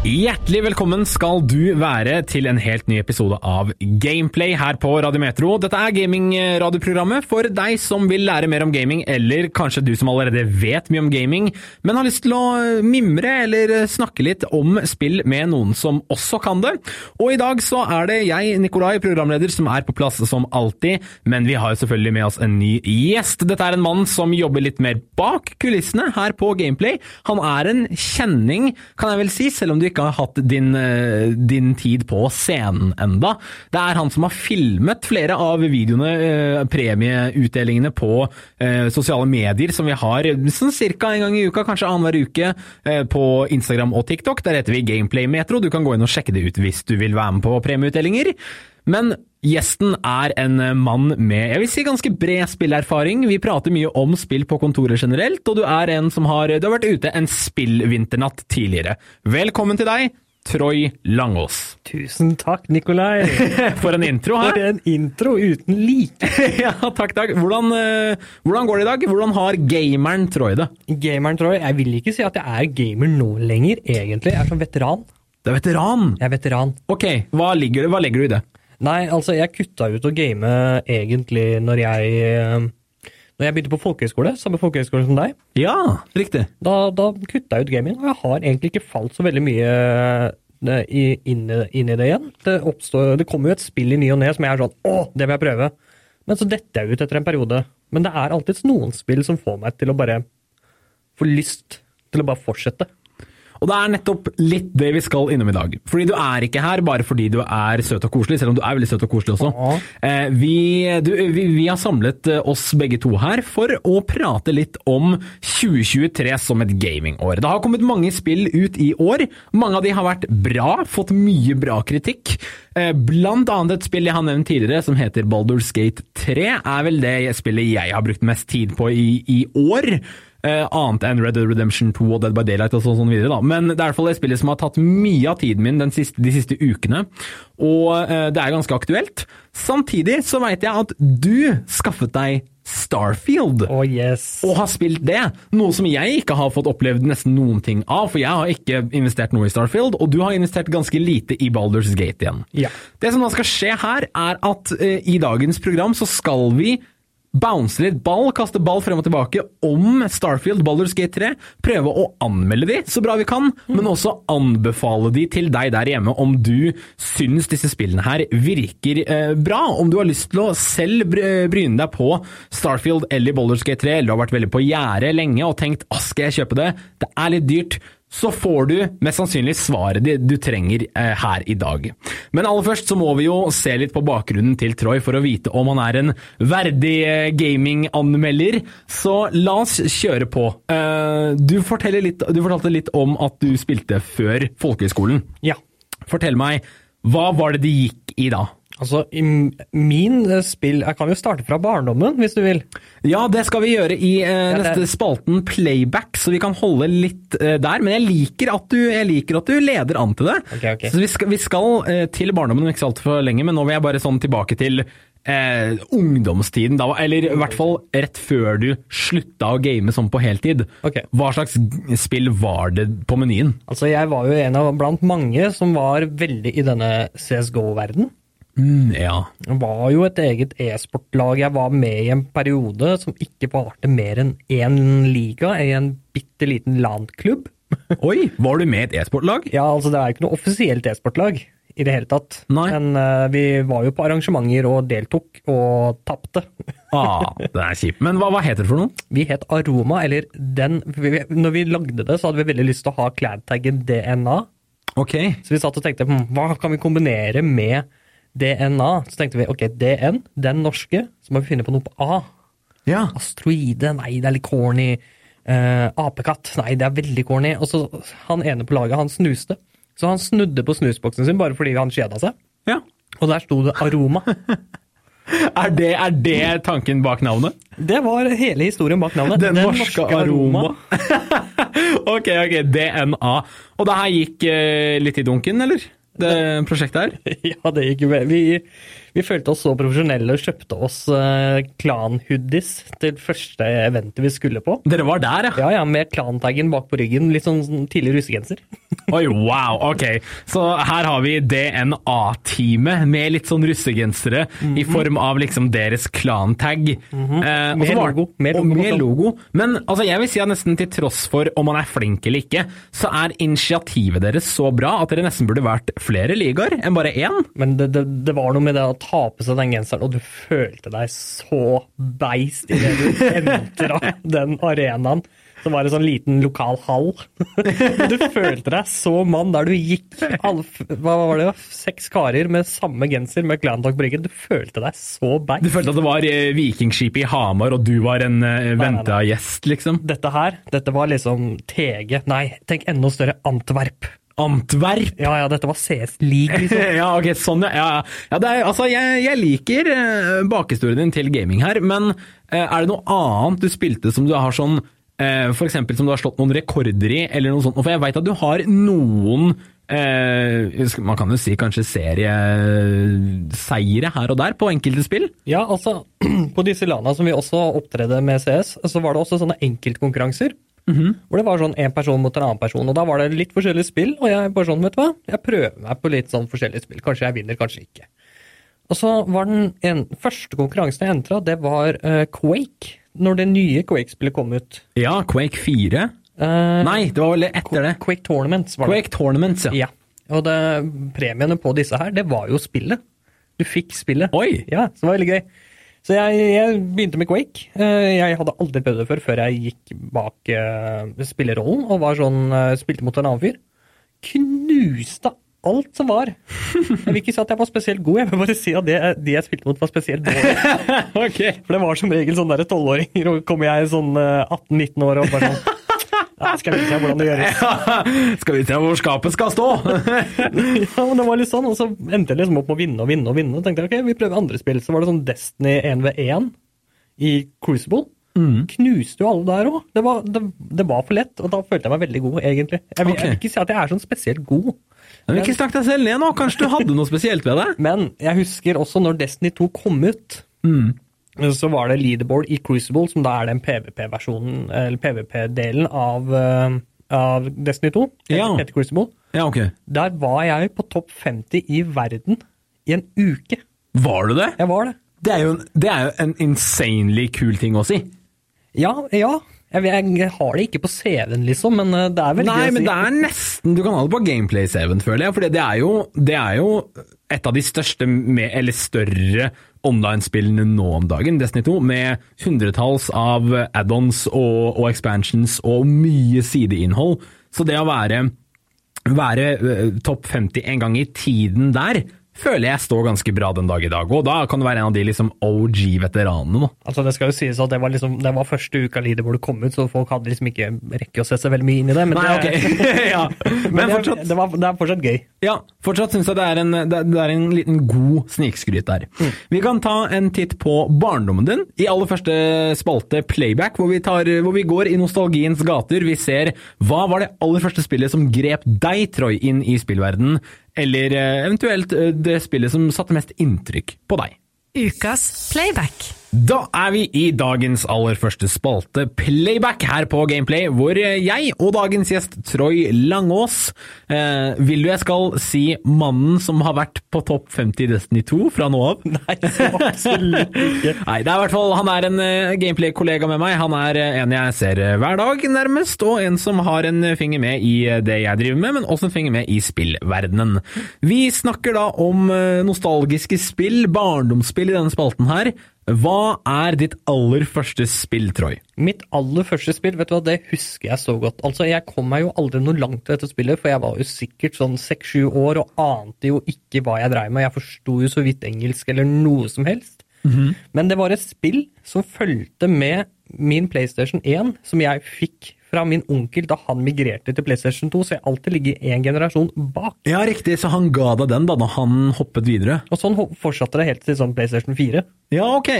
Hjertelig velkommen skal du være til en helt ny episode av Gameplay her på Radiometro. Dette er gamingradioprogrammet for deg som vil lære mer om gaming, eller kanskje du som allerede vet mye om gaming, men har lyst til å mimre eller snakke litt om spill med noen som også kan det. Og i dag så er det jeg, Nikolai, programleder, som er på plass som alltid, men vi har jo selvfølgelig med oss en ny gjest. Dette er en mann som jobber litt mer bak kulissene her på Gameplay. Han er en kjenning, kan jeg vel si, selv om du ikke har hatt din, eh, din tid på scenen enda. Det er han som har filmet flere av videoene, eh, premieutdelingene på eh, sosiale medier som vi har sånn cirka en gang i uka, kanskje annenhver uke, på Instagram og TikTok. Der heter vi Gameplay Metro. Du kan gå inn og sjekke det ut hvis du vil være med på premieutdelinger. Men gjesten er en mann med jeg vil si ganske bred spillerfaring. Vi prater mye om spill på kontoret generelt, og du er en som har, du har vært ute en spillvinternatt tidligere. Velkommen til deg, Troy Langås. Tusen takk, Nikolai. For en intro her. For en intro uten like. ja, takk, takk. Hvordan, uh, hvordan, går det i dag? Hvordan har gameren Troy det? Gameren Troy, Jeg vil ikke si at jeg er gamer nå lenger, egentlig. Jeg er som veteran. Du er veteran? Jeg er veteran. Ok, hva, ligger, hva legger du i det? Nei, altså, jeg kutta ut å game egentlig når jeg eh, når jeg begynte på folkehøyskole, samme folkehøyskole som deg. Ja, riktig. Da, da kutta jeg ut gaming, og jeg har egentlig ikke falt så veldig mye eh, inn, inn i det igjen. Det, oppstår, det kommer jo et spill i ny og ne som jeg er sånn Å, det vil jeg prøve. Men så detter jeg ut etter en periode. Men det er alltids noen spill som får meg til å bare få lyst til å bare fortsette. Og det er nettopp litt det vi skal innom i dag. Fordi du er ikke her bare fordi du er søt og koselig, selv om du er veldig søt og koselig også. Eh, vi, du, vi, vi, har samlet eh, oss begge to her for å prate litt om 2023 som et gamingår. Det har kommet mange spill ut i år. Mange av de har vært bra, fått mye bra kritikk. Eh, blant annet et spill jeg har nevnt tidligere som heter Baldur's Gate 3, er vel det spillet jeg har brukt mest tid på i, i år. Uh, annet enn Red Dead Redemption 2 og Dead by Daylight og sånn, sånn videre. da. Men det er i hvert fall et spillet som har tatt mye av tiden min siste, de siste ukene, og uh, det er ganske aktuelt. Samtidig så veit jeg at du skaffet deg Starfield, oh, yes. og har spilt det. Noe som jeg ikke har fått opplevd nesten noen ting av, for jeg har ikke investert noe i Starfield, og du har investert ganske lite i Baldur's Gate igjen. Ja. Det som da skal skje her, er at uh, i dagens program så skal vi bounce litt ball, kaste ball frem og tilbake om Starfield Baldur's Gate 3. Prøve å anmelde de så bra vi kan, mm. men også anbefale de til deg der hjemme om du syns disse spillene her virker eh, bra. Om du har lyst til å selv bryne deg på Starfield eller Baldur's Gate 3, eller du har vært veldig på gjerdet lenge og tenkt 'Å, skal jeg kjøpe det?' Det er litt dyrt så får du mest sannsynlig svaret du trenger eh, her i dag. Men aller først så må vi jo se litt på bakgrunnen til Troy for å vite om han er en verdig eh, gaminganmelder. Så la oss kjøre på. Eh, du, litt, du, fortalte litt om at du spilte før folkehøyskolen. Ja. Fortell meg, hva var det det gikk i da? Altså, i min eh, spill Jeg kan jo starte fra barndommen, hvis du vil. Ja, det skal vi gjøre i eh, neste spalten Playback, så vi kan holde litt eh, der. Men jeg liker, at du, jeg liker at du leder an til det. Okay, okay. Så vi skal, vi skal eh, til barndommen ikke så altfor lenge, men nå vil jeg bare sånn tilbake til eh, ungdomstiden. Da, eller i hvert fall rett før du slutta å game sånn på heltid. Okay. Hva slags spill var det på menyen? Altså, Jeg var jo en av blant mange som var veldig i denne CSGO-verdenen. Mm, ja. Det var jo et eget e-sportlag jeg var med i en periode som ikke varte mer enn én liga i en bitte liten landklubb. Oi, var du med i et e-sportlag? Ja, altså det er jo ikke noe offisielt e-sportlag i det hele tatt. Nei. Men uh, vi var jo på arrangementer og deltok, og tapte. ah, det er kjipt. Men hva, hva heter det for noe? Vi het Aroma, eller den Når vi lagde det, så hadde vi veldig lyst til å ha cladtaggen DNA. Ok. Så vi satt og tenkte hm, hva kan vi kombinere med DNA. Så tenkte vi ok, DN, den norske, så må vi finne på noe på A. Ja. Asteroide, nei, det er litt corny. Eh, apekatt, nei, det er veldig corny. Og så han ene på laget, han snuste. Så han snudde på snusboksen sin bare fordi han kjeda seg. Ja. Og der sto det Aroma. er, det, er, det, tanken bak navnet? Det var hele historien bak navnet. Den, Den norske, norske, Aroma. aroma. ok, ok, DNA. Og det her gikk eh, litt i dunken, eller? Det prosjektet her? Ja, det gikk jo Vi, Vi følte oss så profesjonelle og kjøpte oss uh, klan-hoodies til første eventet vi skulle på. Dere var der, ja? Ja, ja, Med klantaggen bak på ryggen. Litt sånn, sånn tidlig russegenser. Oi, wow, ok. Så her har vi DNA-teamet med litt sånn russegensere mm -hmm. i mhm. form av liksom deres klantag. Mm -hmm. eh, med, var, logo. med logo. Med logo. Men altså, jeg vil si at nesten til tross for om man er flink eller ikke, så er initiativet deres så bra at dere nesten burde vært flere ligaer enn bare én. Men det, det, det var noe med det å ta på seg den genseren, og du følte deg så beist idet du entra den arenaen. Som var en sånn liten lokal hall. du følte deg så mann der du gikk hva var det, seks karer med samme genser med Clantalk på ryggen. Du følte deg så beist. Du følte at det var eh, vikingskipet i Hamar, og du var en uh, venta gjest, liksom? Dette her, dette var liksom TG. Nei, tenk enda større Antwerp. Antwerp. Ja, ja, dette var CS League, liksom. ja, ok, sånn, ja. ja. ja er, altså, jeg, jeg liker eh, bakhistorien din til gaming her, men eh, er det noe annet du spilte som du har sånn eh, eksempel som du har slått noen rekorder i, eller noe sånt? For jeg veit at du har noen man kan jo si kanskje serieseire her og der på enkelte spill? Ja, altså på disse landa som vi også opptredde med CS, så var det også sånne enkeltkonkurranser. Mm -hmm. Hvor det var sånn én person mot en annen person, og da var det litt forskjellige spill. Og jeg bare sånn, vet du hva, jeg prøver meg på litt sånn forskjellige spill. Kanskje jeg vinner, kanskje ikke. Og så var den en, første konkurransen jeg entra, det var uh, Quake. Når det nye Quake-spillet kom ut. Ja, Quake 4. Uh, Nei, det var vel etter det. Quake Tournaments var det. Quake Tournaments, ja. ja. Og det, premiene på disse her, det var jo spillet. Du fikk spillet. Oi! Ja, så det var veldig gøy. Så jeg, jeg, begynte med Quake. Eh, jeg hadde aldri prøvd det før, før jeg gikk bak uh, spillerrollen og var sånn, uh, spilte mot en annen fyr. Knuste alt som var. Jeg vil ikke si at jeg var spesielt god, jeg vil bare si at det, de jeg spilte mot, var spesielt dårlige. okay. For det var som regel sånne tolvåringer, og kommer jeg sånn 18-19 år og bare sånn ja, skal vi se hvordan det gjøres. Ja, skal vi se hvor skapet skal stå? ja, men det var litt sånn, og så endte jeg liksom opp med å vinne og vinne og vinne. Og tenkte jeg, ok, vi prøver andre spill. Så var det sånn Destiny 1v1 i Crucible. Mm. Knuste jo alle der òg. Det, det, det, var for lett, og da følte jeg meg veldig god, egentlig. Jeg vil, okay. jeg vil ikke si at jeg er sånn spesielt god. Men Ikke snakk deg selv ned nå, kanskje du hadde noe spesielt ved det? Men jeg husker også når Destiny 2 kom ut. Mm så var det leaderboard i Crucible, som da er den PVP-versjonen, eller PVP-delen av, uh, av, Destiny 2. Ja. Heter Crucible. Ja, ok. Der var jeg på topp 50 i verden i en uke. Var du det? Jeg var det. Det er jo, det er jo en insanely kul ting å si. Ja, ja. Jeg, jeg, har det ikke på CV-en, liksom, men eh, det er veldig Nei, gøy å si. Nei, men det er nesten Du kan ha det på gameplay-CV-en, føler jeg. For det er, jo, det er jo et av de største, med, eller større, online-spillene nå om dagen, Destiny 2, med hundretalls av add-ons og, og, expansions og mye sideinnhold. Så det å være, være uh, topp 50 en gang i tiden der, føler jeg står ganske bra den dag i dag. Og da kan du være en av de liksom OG-veteranene. Altså Det skal jo sies at det var, liksom, det var første uka Lider hvor det kom ut, så folk hadde liksom ikke rekke å sette seg veldig mye inn i det. Men, Nei, det, okay. ja. men, men fortsatt, det, var, det, er fortsatt gøy. Ja, fortsatt syns jeg det er, en, det, er en liten god snikskryt der. Mm. Vi kan ta en titt på barndommen din. I aller første spalte Playback, hvor vi, tar, hvor vi går i nostalgiens gater. Vi ser hva var det aller første spillet som grep deg, Troy, inn i spillverdenen eller eh, eventuelt eh, det spillet som satte mest inntrykk på deg. Ukas playback. Da er vi i dagens aller første spalte, Playback, her på Gameplay, hvor jeg og dagens gjest Troy Langås eh, Vil du jeg skal si mannen som har vært på topp 50 i Destiny 2 fra nå av? Nei, absolutt ikke. Nei, det er i hvert fall, Han er en uh, Gameplay-kollega med meg. Han er uh, en jeg ser uh, hver dag, nærmest, og en som har en finger med i det jeg driver med, men også en finger med i spillverdenen. Vi snakker da om nostalgiske spill, barndomsspill i denne spalten her. Hva er ditt aller første spill, Troy? Mitt aller første spill, vet du hva, det husker jeg så godt. Altså, Jeg kom meg jo aldri noe langt til dette spillet, for jeg var jo sikkert sånn seks-sju år og ante jo ikke hva jeg dreiv med. Jeg forsto jo så vidt engelsk eller noe som helst. Mm -hmm. Men det var et spill som fulgte med min PlayStation 1, som jeg fikk fra min onkel da han migrerte til PlayStation 2, så jeg alltid ligger én generasjon bak. Ja, riktig, så han ga deg den da når han hoppet videre? Og sånn fortsatte det helt til sånn PlayStation 4. Ja, ok.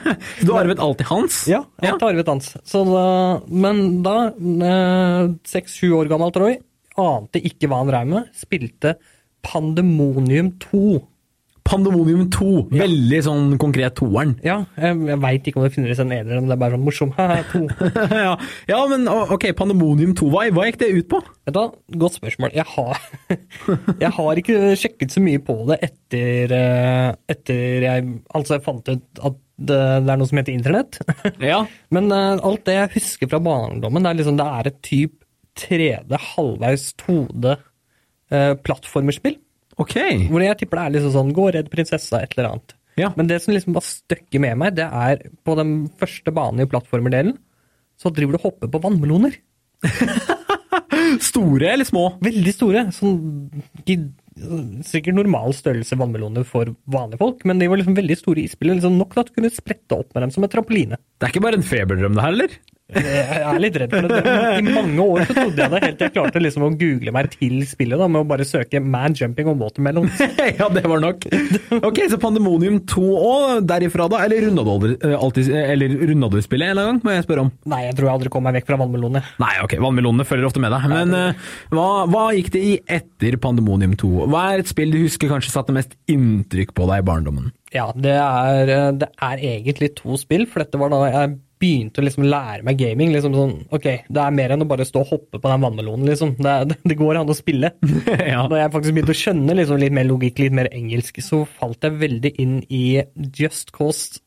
du har arvet alltid hans? Ja, alt ja. arvet hans. Så da, men da, eh, seks-sju år gammel Troy, ante ikke hva han drev med, spilte Pandemonium 2 Pandemonium 2. Veldig sånn konkret toeren. Ja, jeg, jeg veit ikke om det finnes en ener, men det er bare sånn morsom. Ja. ja, men ok, Pandemonium 2, hva, hva gikk det ut på? Vet du hva, godt spørsmål. Jeg har, jeg har ikke sjekket så mye på det etter, eh, etter jeg altså jeg fant ut at det, det er noe som heter internett. Ja. Men uh, alt det jeg husker fra barndommen, det er liksom det er et typ 3D, halvveis 2D uh, plattformerspill. Ok. Hvor jeg tipper det er liksom sånn gå redd prinsessa, et eller annet. Ja. Men det som liksom bare støkker med meg, det er på den første banen i plattformerdelen, så driver du og hopper på vannmeloner. Store eller små? Veldig store. Sånn, sikkert normal størrelse vannmeloner for vanlige folk, men de var liksom veldig store isbiller. Liksom nok til at du kunne sprette opp med dem som en trampoline. Det er ikke bare en feberdrøm det her, eller? Jeg er litt redd for det. I mange år så trodde jeg det, helt til jeg klarte liksom å google meg til spillet da, med å bare søke 'man jumping on watermelon'. ja, det var nok. Ok, så Pandemonium 2 og derifra, da? Eller runda du spillet en eller annen gang, må jeg spørre om? Nei, jeg tror jeg aldri kom meg vekk fra vannmelonene. Nei, ok, vannmelonene følger ofte med deg. Men eh, hva, hva gikk det i etter Pandemonium 2? Hva er et spill du husker kanskje satte mest inntrykk på deg i barndommen? Ja, det er, eh, det er egentlig to spill, for dette var da jeg begynte å liksom lære meg gaming. liksom sånn, ok, Det er mer enn å bare stå og hoppe på den vannmelonen, liksom. Det, er- det går an å spille. ja. Da jeg faktisk begynte å skjønne liksom litt mer logikk, litt mer engelsk, så falt jeg veldig inn i Just Cause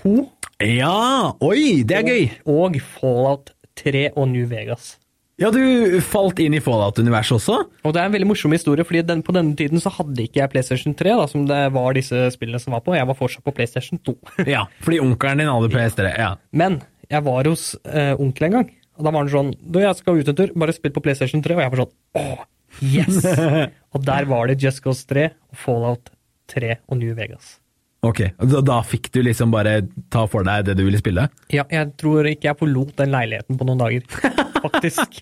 2 ja! Oi, det er gøy! og Fallout 3 og New Vegas. Ja, du falt inn i Fallout-universet også? Og det er en veldig morsom historie, fordi den, på denne tiden så hadde ikke jeg PlayStation 3, da, som det var disse spillene som var på. Jeg var fortsatt på PlayStation 2. Ja, fordi onkelen din hadde PS3. Ja. Men jeg var hos eh, onkel en gang, og da var han sånn Du, jeg skal ut en tur, bare spill på PlayStation 3. Og jeg var sånn åh, yes! og der var det Just Cause 3 og Fallout 3 og New Vegas. Ok, da, da fikk du liksom bare ta for deg det du ville spille? Ja, jeg tror ikke jeg forlot den leiligheten på noen dager. Faktisk.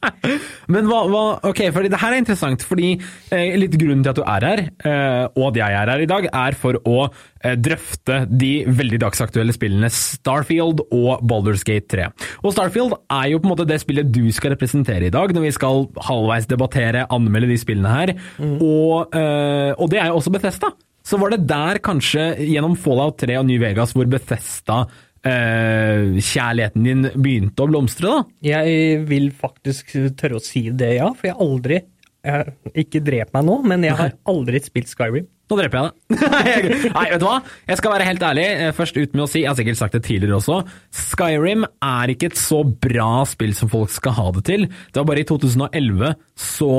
Men hva, hva Ok, for det her er interessant, fordi eh, litt grunnen til at du er her, eh, og at jeg er her i dag, er for å eh, drøfte de veldig dagsaktuelle spillene Starfield og Baldur's Gate 3. Og Starfield er jo på en måte det spillet du skal representere i dag, når vi skal halvveis debattere, anmelde de spillene her. Og, eh, og det er jo også Bethesda. Så var det der kanskje, gjennom Fallout 3 og New Vegas, hvor Bethesda eh, kjærligheten din begynte å blomstre, da? Jeg vil faktisk tørre å si det, ja. For jeg har aldri jeg, Ikke drep meg nå, men jeg har aldri spilt Skyrim. Nå dreper jeg deg. Nei, vet du hva? Jeg skal være helt ærlig. eh, Først ut med å si, jeg har sikkert sagt det tidligere også, Skyrim er ikke et så bra spill som folk skal ha det til. Det var bare i 2011 så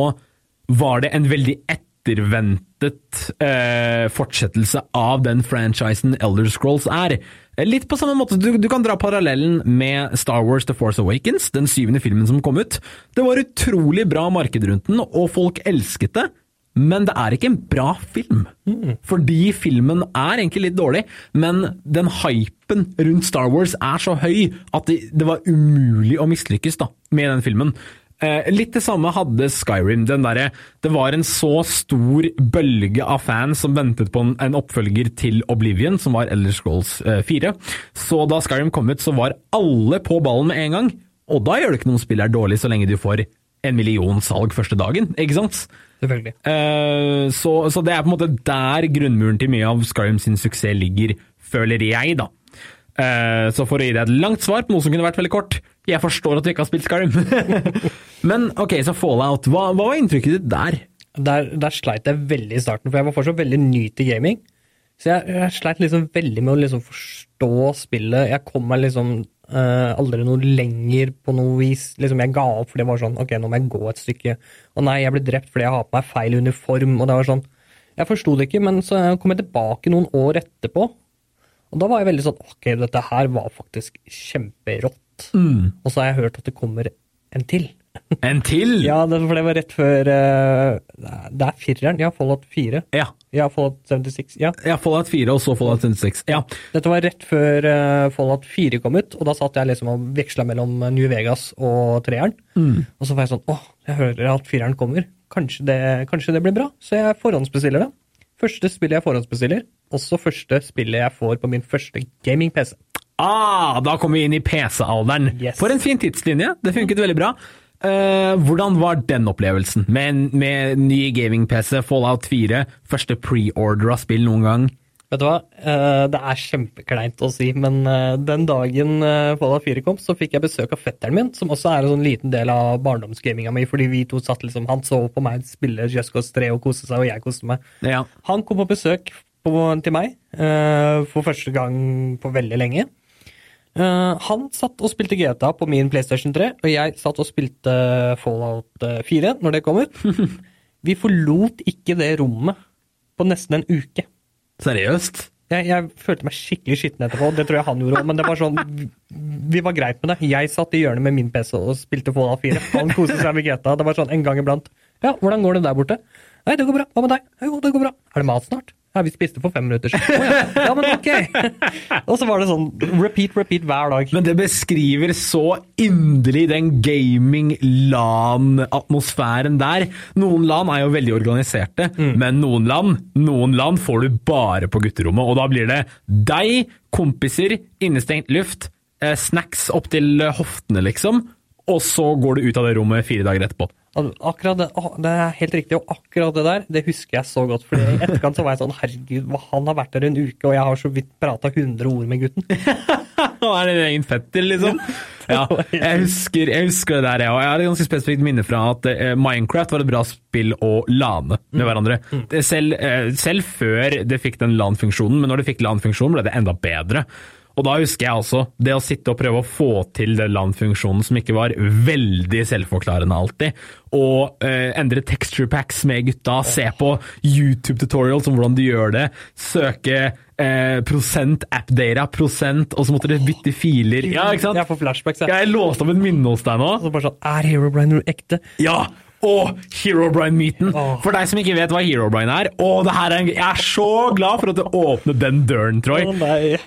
var det en veldig etterventet eh, fortsettelse av den franchisen Elder Scrolls er. Eh, Litt på samme måte, du, du kan dra parallellen med Star Wars The Force Awakens, den syvende filmen som kom ut. Det var utrolig bra marked rundt den, og folk elsket det. Men det er ikke en bra film. Fordi filmen er egentlig litt dårlig, men den hypen rundt Star Wars er så høy at det, det var umulig å mislykkes da, med den filmen. Eh, litt det samme hadde Skyrim. Den derre Det var en så stor bølge av fans som ventet på en, en oppfølger til Oblivion, som var Elder Scrolls eh, 4. Så da Skyrim kom ut, så var alle på ballen med en gang. Og da gjør det ikke noe om spillet er dårlig, så lenge du får en million salg første dagen, ikke sant? Selvfølgelig. Eh, så, så det er på en måte der grunnmuren til mye av Skyrim sin suksess ligger, føler jeg, da. Eh, så for å gi deg et langt svar på noe som kunne vært veldig kort Jeg forstår at du ikke har spilt Skyrim. Men ok, så Fallout. Hva, hva var inntrykket ditt der? Der, der sleit jeg veldig i starten, for jeg var fortsatt veldig ny til gaming. Så jeg, jeg sleit liksom veldig med å liksom forstå spillet. Jeg kom meg liksom Uh, aldri noe lenger på noe vis. Liksom Jeg ga opp, for det var sånn Ok, nå må jeg gå et stykke. Og nei, jeg ble drept fordi jeg har på meg feil uniform. Og det var sånn Jeg forsto det ikke, men så kom jeg tilbake noen år etterpå. Og da var jeg veldig sånn Ok, dette her var faktisk kjemperått. Og så har jeg hørt at det kommer en til. En til? Ja, det, for det var rett før eh, Det er fireren. Ja, Fallout 4. Ja. Ja, Fallout 76. Ja. Ja, Fallout 4 og så Fallout 76. Ja. Dette var rett før eh, Fallout 4 kom ut, og da satt jeg liksom og veksla mellom New Vegas og treeren. Og så var jeg sånn åh, jeg hører at fireren kommer. Kanskje det, kanskje det blir bra? Så jeg forhåndsbestiller det. Første spillet jeg forhåndsbestiller, også første spillet jeg får på min første gaming-PC. Ah, da kommer vi inn i PC-alderen. Yes. For en fin tidslinje. Det funket veldig bra. Uh, hvordan var den opplevelsen? Med, med ny gaming-PC, Fallout 4, første pre-order av spill noen gang? Vet du hva, uh, det er kjempekleint å si, men uh, den dagen Fallout 4 kom, så fikk jeg besøk av fetteren min, som også er en sånn liten del av barndomsgaminga mi, fordi vi to satt liksom, han så på meg spille Just Cause 3 og kose seg, og jeg koste meg. Ja. Han kom på besøk på, til meg for første gang på veldig lenge. Eh, han satt og spilte GTA på min PlayStation 3, og jeg satt og spilte Fallout eh, 4 når det kom ut. Vi forlot ikke det rommet på nesten en uke. Seriøst? Jeg, jeg følte meg skikkelig skitten etterpå, det tror jeg han gjorde òg, men det var sånn vi, vi var greit med det. Jeg satt i hjørnet med min PC og spilte Fallout 4. Han koste seg med GTA. Det var sånn en gang iblant. Ja, hvordan går det der borte? Nei, det går bra. Hva med deg? Jo, det går bra. Er det mat snart? Ja, vi spiste for fem minutter siden. Oh, ja. ja, men ok. og så var det sånn repeat, repeat hver dag. Men det beskriver så inderlig den gaming-LAN-atmosfæren der. Noen LAN er jo veldig organiserte, men noen LAN, noen LAN får du bare på gutterommet. Og da blir det deg, kompiser, innestengt luft, eh, snacks opp til hoftene, liksom. Og så går du ut av det rommet fire dager etterpå. Akkurat det, det er helt riktig, og akkurat det der, det husker jeg så godt. For i etterkant så var jeg sånn herregud, han har vært der en uke, og jeg har så vidt prata 100 ord med gutten. Nå er det egen fetter, liksom. Ja, jeg husker, jeg husker det der, jeg òg. Jeg har et ganske spesifikt minne fra at eh, Minecraft var et bra spill å lane med hverandre. Selv, eh, selv før det fikk den LAN-funksjonen, men når det fikk LAN-funksjonen, ble det enda bedre. Og da husker jeg altså det å sitte og prøve å få til den LAN-funksjonen som ikke var veldig selvforklarende alltid, og eh, endre texture packs med gutta, se på YouTube-tutorials om hvordan du gjør det, søke eh, prosent app-data, prosent, og så måtte du bytte filer. Ja, ikke sant? Jeg får flashbacks, jeg. Jeg låste opp et minne hos deg nå. Så bare sånn, er Herobrine ekte? Ja! Og Herobrine-myten. For deg som ikke vet hva Herobrine er, å, det her er en, jeg er så glad for at du åpnet den døren, Troy. Å nei.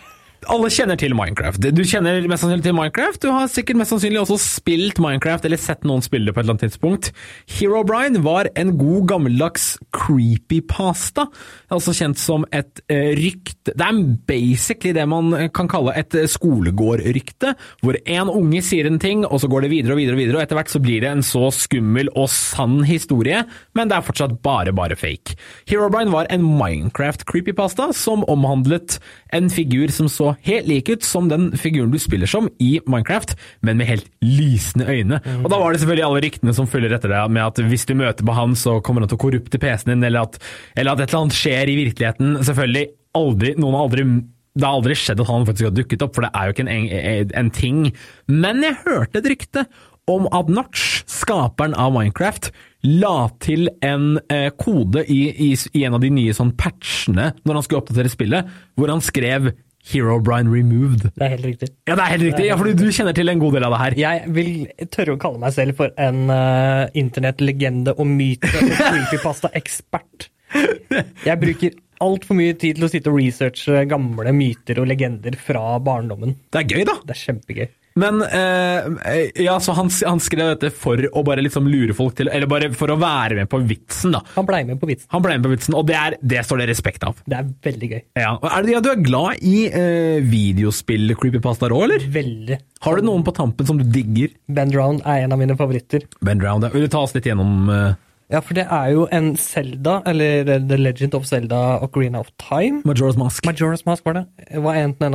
Alle kjenner til Minecraft. Du kjenner mest sannsynlig til Minecraft. Du har sikkert mest sannsynlig også spilt Minecraft, eller sett noen spille det på et eller annet tidspunkt. Herobrine var en god gammeldags creepypasta, altså kjent som et eh, rykte Det er basically det man kan kalle et eh, skolegårdrykte, hvor en unge sier en ting, og så går det videre og videre, og videre, og etter hvert så blir det en så skummel og sann historie, men det er fortsatt bare, bare fake. Herobrine var en Minecraft-creepypasta som omhandlet en figur som så helt lik ut som den figuren du spiller som i Minecraft, men med helt lysende øyne. Og da var det selvfølgelig alle ryktene som følger etter deg, med at hvis du møter på han, så kommer han til å korrupte PC-en din, eller at, eller at et eller annet skjer i virkeligheten. Selvfølgelig aldri, noen har aldri det har aldri skjedd at han faktisk har dukket opp, for det er jo ikke en, en, en ting. Men jeg hørte et rykte om at Notch, skaperen av Minecraft, la til en eh, kode i, i, i en av de nye sånn patchene når han skulle oppdatere spillet, hvor han skrev Herobrine removed. Det er helt riktig. Ja, det er helt riktig, ja, fordi du kjenner til en god del av det her. Jeg vil tørre å kalle meg selv for en uh, internettlegende og myte- og creepypasta-ekspert. Jeg bruker altfor mye tid til å sitte og researche gamle myter og legender fra barndommen. Det er gøy, da. Det er kjempegøy. Men eh, ja, så han, han skrev dette for å bare liksom lure folk til Eller bare for å være med på vitsen, da. Han blei med på vitsen. Han ble med på vitsen, og det, er, det står det respekt av. Det er veldig gøy. Ja. Er det, ja, du er glad i eh, videospill-creepypasta òg, eller? Veldig. Har du noen på tampen som du digger? Ben Drown er en av mine favoritter. Ben Drown, Vil du ta oss litt gjennom eh, Ja, for det er jo en Zelda, eller The Legend of Zelda Ocarina of Time. Majora's Mask? Majora's Mask var det. Hva enn den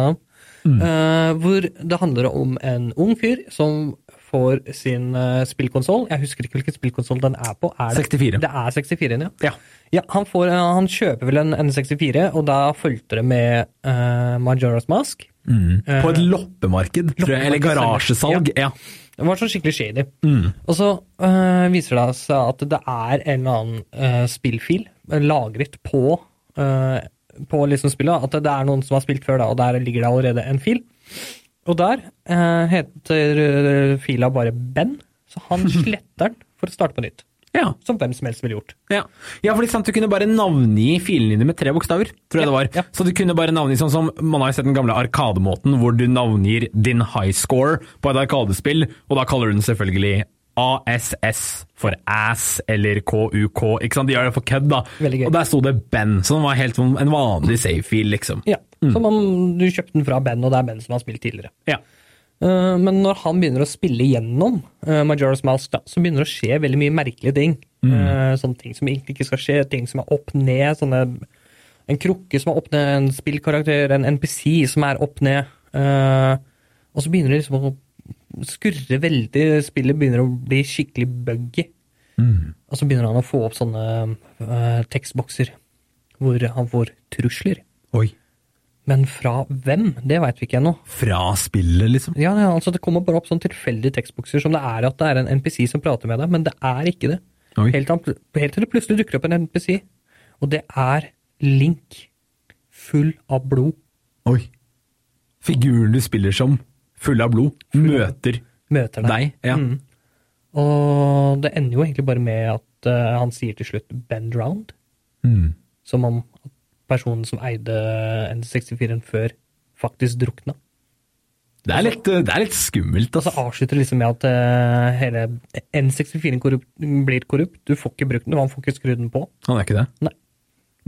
Mm. Uh, hvor det handler om en ung fyr som får sin uh, spillkonsoll. Jeg husker ikke hvilken spillkonsoll den er på. Er det? 64. Det er 64-en, ja. Ja. ja han, får, uh, han kjøper vel en N64, og da fulgte det med uh, Majora's Mask. På et loppemarked, tror jeg. Eller garasjesalg. garasjesalg. Ja. Det var sånn skikkelig shady. Og så eh, viser det seg at det er en eller annen eh, spillfil eh, lagret på, eh, på liksom spillet. At det er noen som har spilt før, da, og der ligger det allerede en fil. Og der heter fila bare Ben, så han sletter den for å starte på nytt. Ja. Som hvem som helst ville gjort. Ja, ja fordi sant, du kunne bare navngi filene dine med tre bokstaver, tror jeg Ja, det var. ja. Så du kunne bare navngi sånn som man har jo sett den gamle arkademåten, hvor du navngir din high score på et arkadespill, og da kaller du den selvfølgelig ASS for ass eller KUK, ikke sant? De gjør det for kødd, da. Gøy. Og der sto det Ben, så den var helt en vanlig save-fil, liksom. Ja, Som om du kjøpte den fra Ben, og det er Ben som har spilt tidligere. Ja. Eh, Men når han begynner å spille gjennom uh, Majora's Mask, da, så begynner det å skje veldig mye merkelige ting. Mm. sånne ting som egentlig ikke skal skje, ting som er opp ned. Sånne, en krukke som er opp ned, en spillkarakter, en NPC som er opp ned. Eh, og så begynner det liksom å skurre veldig. Spillet begynner å bli skikkelig buggy. Og så begynner han å få opp sånne uh, tekstbokser hvor han får trusler. Oi. Men fra hvem? Det veit vi ikke ennå. Fra spillet, liksom? Ja, ja, altså Det kommer bare opp sånn tilfeldige tekstbokser som det er at det er en NPC som prater med deg, men det er ikke det. Helt, helt til det plutselig dukker opp en NPC, og det er Link. Full av blod. Oi. Figuren du spiller som, full av blod, møter Møter deg. deg. Ja. Mm. Og det ender jo egentlig bare med at uh, han sier til slutt 'bend round', Mm. som om personen som eide N64-en før, faktisk drukna. Det, er litt, det er litt skummelt, Og så altså. avslutter liksom med at eh, hele N64 korrupt, blir korrupt. Du får ikke brukt den, han får ikke skrudd den på. Han er ikke det? Nei.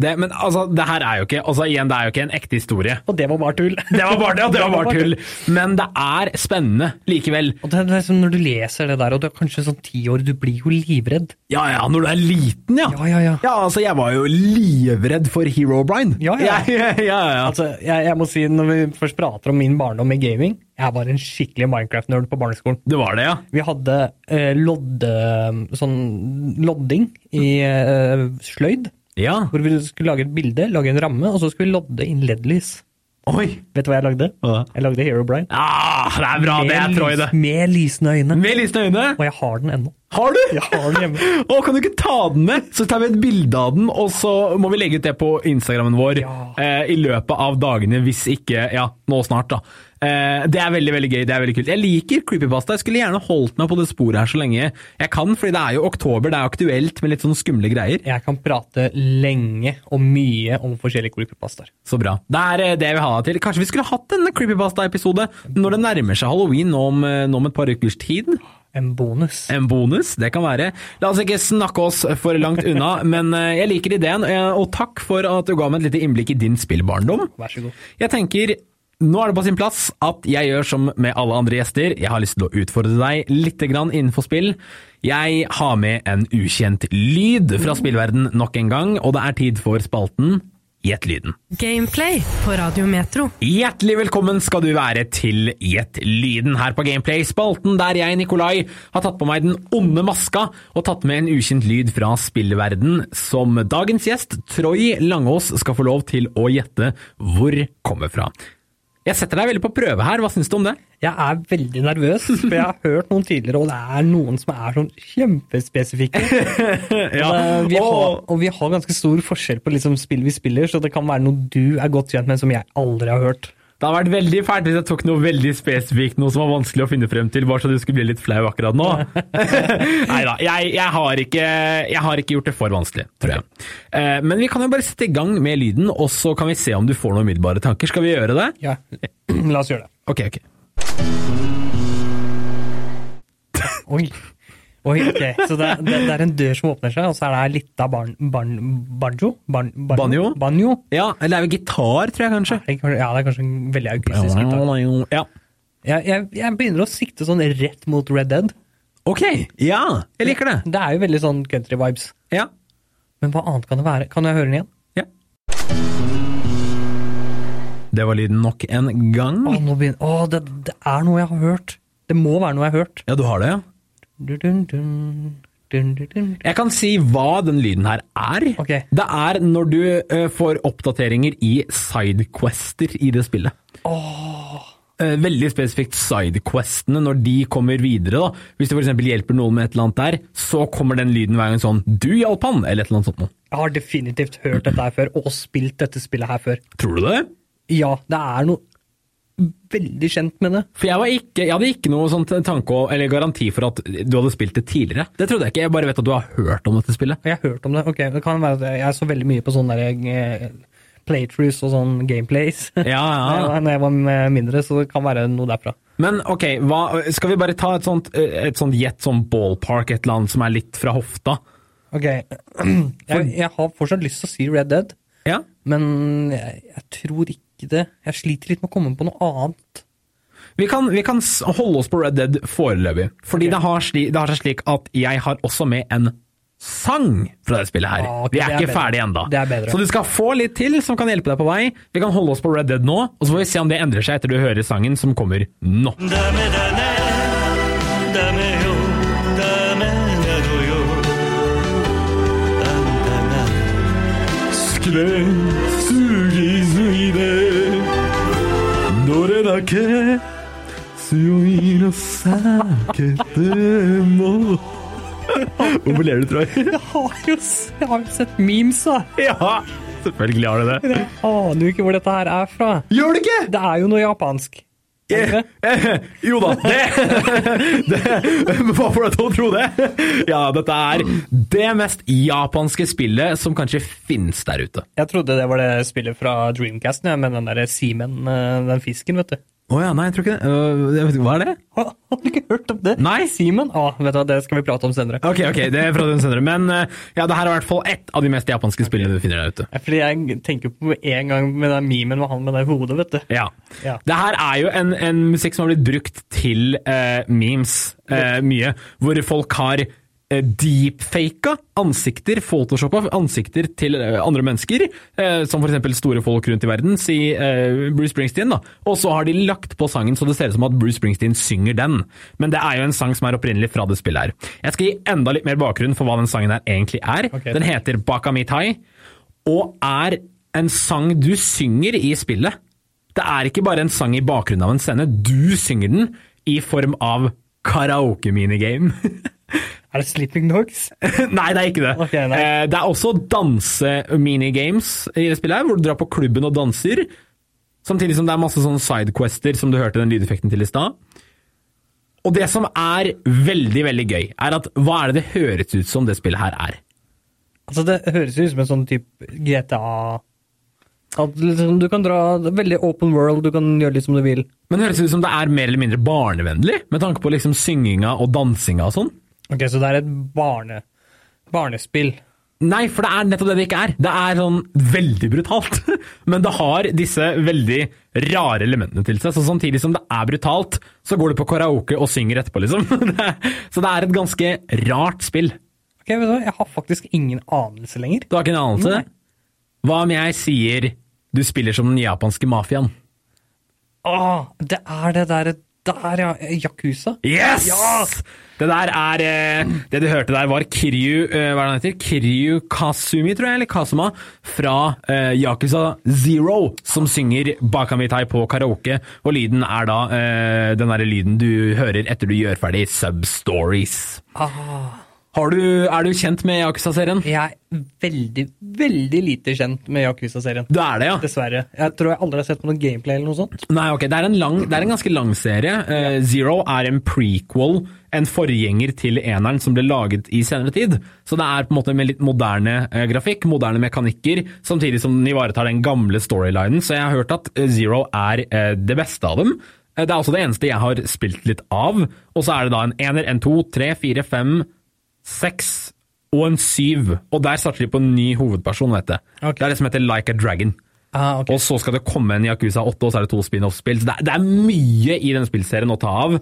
Det men altså, det her er jo ikke altså igjen, det er jo ikke en ekte historie. Og det var bare tull. Det var bare, ja, det var bare tull. Men det er spennende likevel. Og det er liksom Når du leser det der, og du er kanskje sånn ti år, du blir jo livredd. Ja ja, når du er liten, ja. Ja, ja, ja. Ja, altså, jeg var jo livredd for Herobrine. Ja, ja. ja, ja, ja. Altså, jeg, jeg må si, Når vi først prater om min barndom i gaming Jeg var en skikkelig Minecraft-nerd på barneskolen. Det var det, ja. Vi hadde eh, lodde, sånn lodding i eh, sløyd, Ja. hvor vi skulle lage et bilde, lage en ramme, og så skulle vi lodde inn LED-lys. Oi. Vet du hva jeg lagde? Hva? Jeg lagde Herobrine. Ah, det er bra, det er Troy, det. Med lysende øyne. Med lysende øyne. Og jeg har den ennå. Har du? Jeg har den hjemme. Å, kan du ikke ta den med? Så tar vi et bilde av den, og så må vi legge ut det på Instagrammen vår Ja. eh, i løpet av dagene, hvis ikke Ja, nå snart, da. Eh, det er veldig veldig gøy. det er veldig kult. Jeg liker creepypasta. Jeg skulle gjerne holdt meg på det sporet her så lenge jeg kan, fordi det er jo oktober, det er aktuelt med litt sånn skumle greier. Jeg kan prate lenge og mye om forskjellige creepypastaer. Så bra. Det er eh, det jeg vil ha til. Kanskje vi skulle hatt en creepypasta-episode når det nærmer seg halloween nå om, eh, nå om et par ukers tid? En bonus. En bonus, det kan være. La oss ikke snakke oss for langt unna, men jeg liker ideen, og takk for at du ga meg et lite innblikk i din spillbarndom. Vær så god. Jeg tenker nå er det på sin plass at jeg gjør som med alle andre gjester. Jeg har lyst til å utfordre deg litt grann innenfor spill. Jeg har med en ukjent lyd fra spillverden nok en gang, og det er tid for spalten Gjett lyden. Gameplay på Radio Metro. Hjertelig velkommen skal du være til Gjett lyden her på Gameplay, spalten der jeg, Nikolai, har tatt på meg den onde maska og tatt med en ukjent lyd fra spillverden, som dagens gjest, Troy Langås, skal få lov til å gjette hvor kommer fra. Jeg setter deg veldig på prøve her, hva syns du om det? Jeg er veldig nervøs, for jeg har hørt noen tidligere, og det er noen som er sånn kjempespesifikke. Ja, Og, vi har, og- vi har ganske stor forskjell på liksom spill vi spiller, så det kan være noe du er godt kjent med som jeg aldri har hørt. Det hadde vært veldig fælt hvis jeg tok noe veldig spesifikt, noe som var vanskelig å finne frem til, bare så du skulle bli litt flau akkurat nå. Nei da, jeg, jeg, har ikke, jeg har ikke gjort det for vanskelig, tror jeg. Eh, Men vi kan jo bare sette i gang med lyden, og så kan vi se om du får noen umiddelbare tanker. Skal vi gjøre det? Ja, la oss gjøre det. Ok, ok. Oi. Oi, ok. Så det, det, det er en dør som åpner seg, og så er det litt av barn, barn, banjo? Barn, Banjo? Banjo? Ja, eller det er jo gitar, tror jeg kanskje? Ja, det er kanskje en veldig akustisk gitar. Ja. Jeg, jeg, jeg begynner å sikte sånn rett mot Red Dead. Ok, ja, jeg liker det. Det er jo veldig sånn country-vibes. Ja. Men hva annet kan det være? Kan jeg høre den igjen? ja. Det var lyden nok en gang. Å det, det er noe jeg har hørt. Det må være noe jeg har hørt. Ja, du har det, ja. Jeg kan si hva den lyden her er. Okay. Det er når du får oppdateringer i sidequester i det spillet. Eh, veldig spesifikt sidequestene, når de kommer videre. da. Hvis du f.eks. hjelper noen med et eller annet der, så kommer den lyden hver gang sånn 'du hjalp han', eller et eller annet sånt noe. Jeg har definitivt hørt dette her før, og spilt dette spillet her før. Tror du det? Ja, det er noe veldig kjent med det. For jeg, var ikke, jeg hadde ikke noe sånt tanke og- eller garanti for at du hadde spilt det tidligere. Det trodde jeg ikke, jeg bare vet at du har hørt om dette spillet. Jeg har hørt om det. Ok, Det kan være at jeg så veldig mye på sånne der, eh, playthroughs og sånn gameplays Ja, ja. Når jeg var mindre, så det kan være noe derfra. Men ok, hva, skal vi bare ta et sånt, eh, et sånt jet, sånn ballpark, et eller annet som er litt fra hofta? Ok, jeg, jeg har fortsatt lyst til å si Red Dead, Ja. men jeg, jeg tror ikke ikke det. Jeg sliter litt med å komme på noe annet. Vi kan, vi kan holde oss på Red Dead foreløpig, fordi okay. det, har slik, det, har seg slik at jeg har også med en sang fra det spillet her. Ah, okay, vi er, er ikke ferdig ennå. Så du skal få litt til som kan hjelpe deg på vei. Vi kan holde oss på Red Dead nå, og så får vi se om det endrer seg etter du hører sangen som kommer nå. Dame, よダメなのよあんたが Hvorfor ler du, Troy? Jeg har jo, s- jeg har jo sett memes, da! ja, selvfølgelig har du det. Jeg aner jo ikke hvor dette her er fra. Gjør du ikke? Det er jo noe japansk. Det det? jo da, det, det Hva får deg til å tro det? Ja, dette er det mest japanske spillet som kanskje finnes der ute. Jeg trodde det var det spillet fra Dreamcast, ja, med den der Seaman, eh, den fisken, vet du. Å ja, nei, jeg tror ikke det. Øh, jeg vet ikke, Hva er det? Har du ikke hørt om det? Nei. Simen? Å, vet du hva, det skal vi prate om senere. Ok, ok, det er fra den senere. Men øh, ja, det her er i hvert fall ett av de mest japanske spillene du finner der ute. Ja, Fordi jeg tenker på en gang med den memen med han med det hodet, vet du. Ja. Ja. Det her er jo en, en musikk som har blitt brukt til eh, memes eh, mye, hvor folk har deepfaka ansikter, photoshoppa ansikter til eh, andre mennesker, eh, som f.eks. store folk rundt i verden, si eh, Bruce Springsteen, da. Og så har de lagt på sangen så det ser ut som at Bruce Springsteen synger den. Men det er jo en sang som er opprinnelig fra det spillet her. Jeg skal gi enda litt mer bakgrunn for hva den sangen her egentlig er. Okay, Den heter Baka Mitai, og er en sang du synger i spillet. Det er ikke bare en sang i bakgrunnen av en scene, du synger den i form av karaoke-minigame. Er det Sleeping Dogs? nei, det er ikke det. Okay. Eh, det er også danse-minigames i det spillet her, hvor du drar på klubben og danser. Samtidig som det er masse sånne sidequester som du hørte den lydeffekten til i stad. Og det som er veldig, veldig gøy, er at hva er det det høres ut som det spillet her er? Altså, det høres ut som en sånn type GTA at liksom, Du kan dra Veldig open world, du kan gjøre litt som du vil. Men det høres ut som det er mer eller mindre barnevennlig, med tanke på liksom synginga og dansinga og sånn. Ok, Så det er et barne, barnespill. Nei, for det er nettopp det det ikke er. Det er sånn veldig brutalt. Men det har disse veldig rare elementene til seg. Så samtidig som det er brutalt, så går du på karaoke og synger etterpå, liksom. Så det er et ganske rart spill. Ok, vet du hva, Jeg har faktisk ingen anelse lenger. Du har ikke en anelse? Nei. Hva om jeg sier du spiller som den japanske mafiaen? Åh, det er det derre der, ja. Yakuza. Yes! Ja! Det der er eh, Det du hørte der, var Kiryu eh, Hva er det han heter? Kiryu Kasumi, tror jeg, eller Kasuma, fra eh, Yakuza Zero, som synger Bakamitai på karaoke. Og lyden er da eh, den derre lyden du hører etter du gjør ferdig Substories. Ah, du, er du kjent med Yakuza-serien? jeg er veldig, veldig lite kjent med Yakuza-serien. Du er det, ja? Dessverre. Jeg tror jeg aldri har sett på noe gameplay eller noe sånt. Nei, ok, det er en, lang, det er en ganske lang serie. Uh, Zero er en prequel, en forgjenger til eneren som ble laget i senere tid. Så det er på en måte med litt moderne uh, grafikk, moderne mekanikker, samtidig som den ivaretar den gamle storylinen. Så jeg har hørt at eh, Zero er uh, det beste av dem. Det er også det eneste jeg har spilt litt av. Og så er det da en ener, en to, tre, fire, fem, seks og en syv. Og der starter de på en ny hovedperson, vet du. Okay. Det er det som heter Like a Dragon. Ah, okay. Og så skal det komme en Yakuza 8, og så er det to spin-off-spill. Så det er, det er mye i denne spillserien å ta av.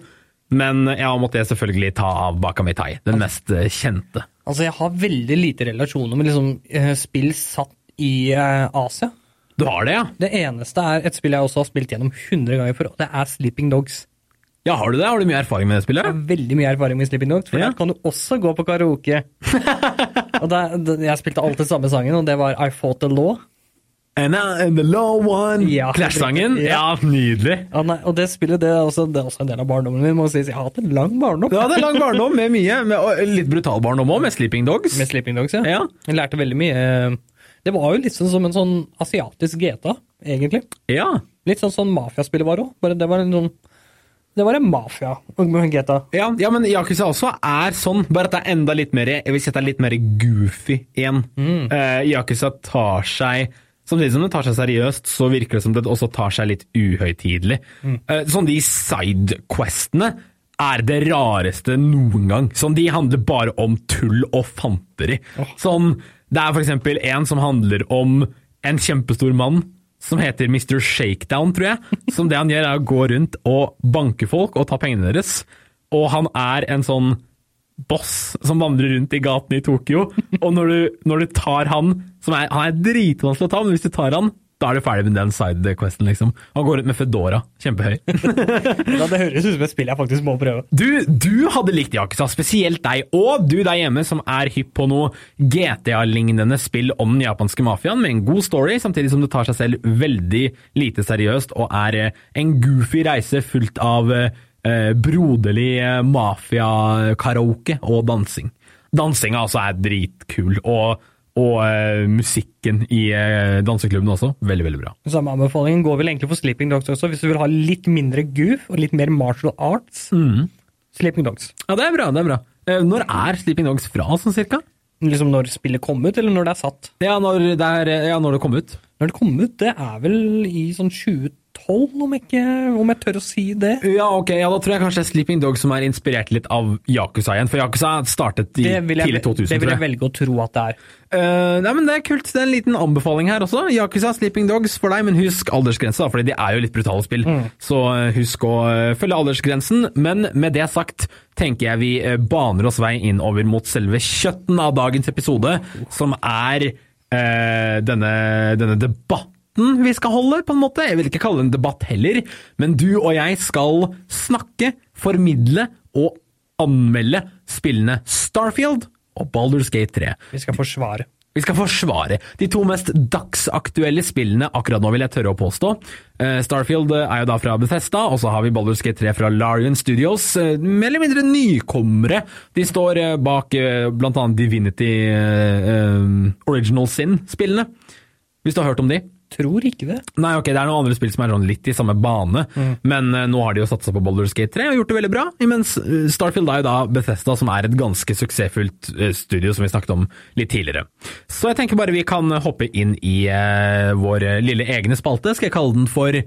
Men jeg måtte måttet selvfølgelig ta av Bakamitai, den mest eh, kjente. Altså, jeg har veldig lite relasjoner med liksom, eh, spill satt i uh, Asia. Du har det, ja? Det eneste er et spill jeg også har spilt gjennom 100 ganger før, og det er Sleeping Dogs. Ja, Har du det? Har du mye erfaring med det spillet? Jeg har veldig mye erfaring med Sleeping Dogs, for Ja. der kan du også gå på karaoke. og der, jeg spilte alltid samme sangen, og det var I Fought the Law. And I am the law one. Ja, Clash-sangen? ja. Ja, nydelig. Ja, nei, og det spillet det er, også, det er også en del av barndommen min. må sies. Jeg har hatt en lang barndom Du hadde en lang barndom med mye. Med, litt brutal barndom òg, med Sleeping Dogs. med Sleeping Dogs. Ja. Ja. Jeg lærte veldig mye. Det var jo litt sånn som en sånn asiatisk GTA, egentlig. Ja. Litt sånn sånn mafiaspillet var òg. Det var en sånn Det var en mafia Geta. Ja, ja, men Yakuza også er sånn, bare at det er enda litt mer Jeg vil si at det er litt mer goofy igjen. Eh, Yakuza tar seg Samtidig som det tar seg seriøst, så virker det som det også tar seg litt uhøytidelig. Eh, sånn de sidequestene er det rareste noen gang. Sånn, De handler bare om tull og fanteri. Sånn, det er for eksempel en som handler om en kjempestor mann som heter Mr. Shakedown, tror jeg. Som det han gjør, er å gå rundt og banke folk og ta pengene deres. Og han er en sånn boss som vandrer rundt i gatene i Tokyo. Og når du, når du tar han er, Han er dritvanskelig å ta, men hvis du tar han, da er du ferdig med den sidequesten, liksom. Han går rundt med Fedora, kjempehøy. Ja, det høres ut som et spill jeg faktisk må prøve. Du, du hadde likt Yakuza, spesielt deg, og du der hjemme som er hypp på noe GTA-lignende spill om den japanske mafiaen, med en god story, samtidig som det tar seg selv veldig lite seriøst og er eh, en goofy reise fullt av eh, eh, broderlig eh, mafia-karaoke og dansing. Dansinga altså er dritkul, og, og uh, musikken i uh, danseklubben også, veldig, veldig bra. Samme anbefalingen går vel egentlig for Sleeping Dogs også, hvis du vil ha litt mindre goof og litt mer martial arts. Sleeping Dogs. Ja, det er bra, det er bra. Uh, Når er Sleeping Dogs fra, sånn cirka? Liksom når spillet kom ut, eller når det er satt? Ja, når det, er, ja, når det kom ut. Når det kom ut, det er vel i sånn 2012, om, ikke, om jeg tør å si det. Ja, ok, ja, da tror jeg kanskje Sleeping Dogs som er inspirert litt av Yakuza igjen, for Yakuza startet i tidlig 2000, det vil jeg velge å tro at det er. Uh, nei, men Det er kult. Det er en liten anbefaling her også. Yakuza Sleeping Dogs for deg, men husk aldersgrensa, fordi de er jo litt brutale spill. Så eh, husk å eh, følge aldersgrensen. Men med det sagt tenker jeg vi baner oss vei inn over mot selve kjøtten av dagens episode, som er uh, denne, denne debatten vi skal holde, på en måte. Jeg vil ikke kalle det en debatt heller, men du og jeg skal snakke, formidle og anmelde spillene Starfield og Baldur's Gate 3. Vi skal forsvare. Vi skal forsvare de to mest dagsaktuelle spillene akkurat nå, vil jeg tørre å påstå. Eh, Starfield er jo da fra Bethesda, og så har vi Baldur's Gate 3 fra Larian Studios. eh, Mer eller mindre nykommere. De står eh, bak eh, blant annet Divinity eh, eh, Original Sin-spillene. Hvis du har hørt om de? Tror ikke det. Nei, ok, det er noen andre spill som er sånn litt i samme bane, men uh, nå har de jo satsa på Baldur's Gate 3 og gjort det veldig bra, imens eh, Starfield er jo da Bethesda, som er et ganske suksessfullt eh, studio, som vi snakket om litt tidligere. Så jeg tenker bare vi kan hoppe inn i uh, vår lille egne spalte. Skal jeg kalle den for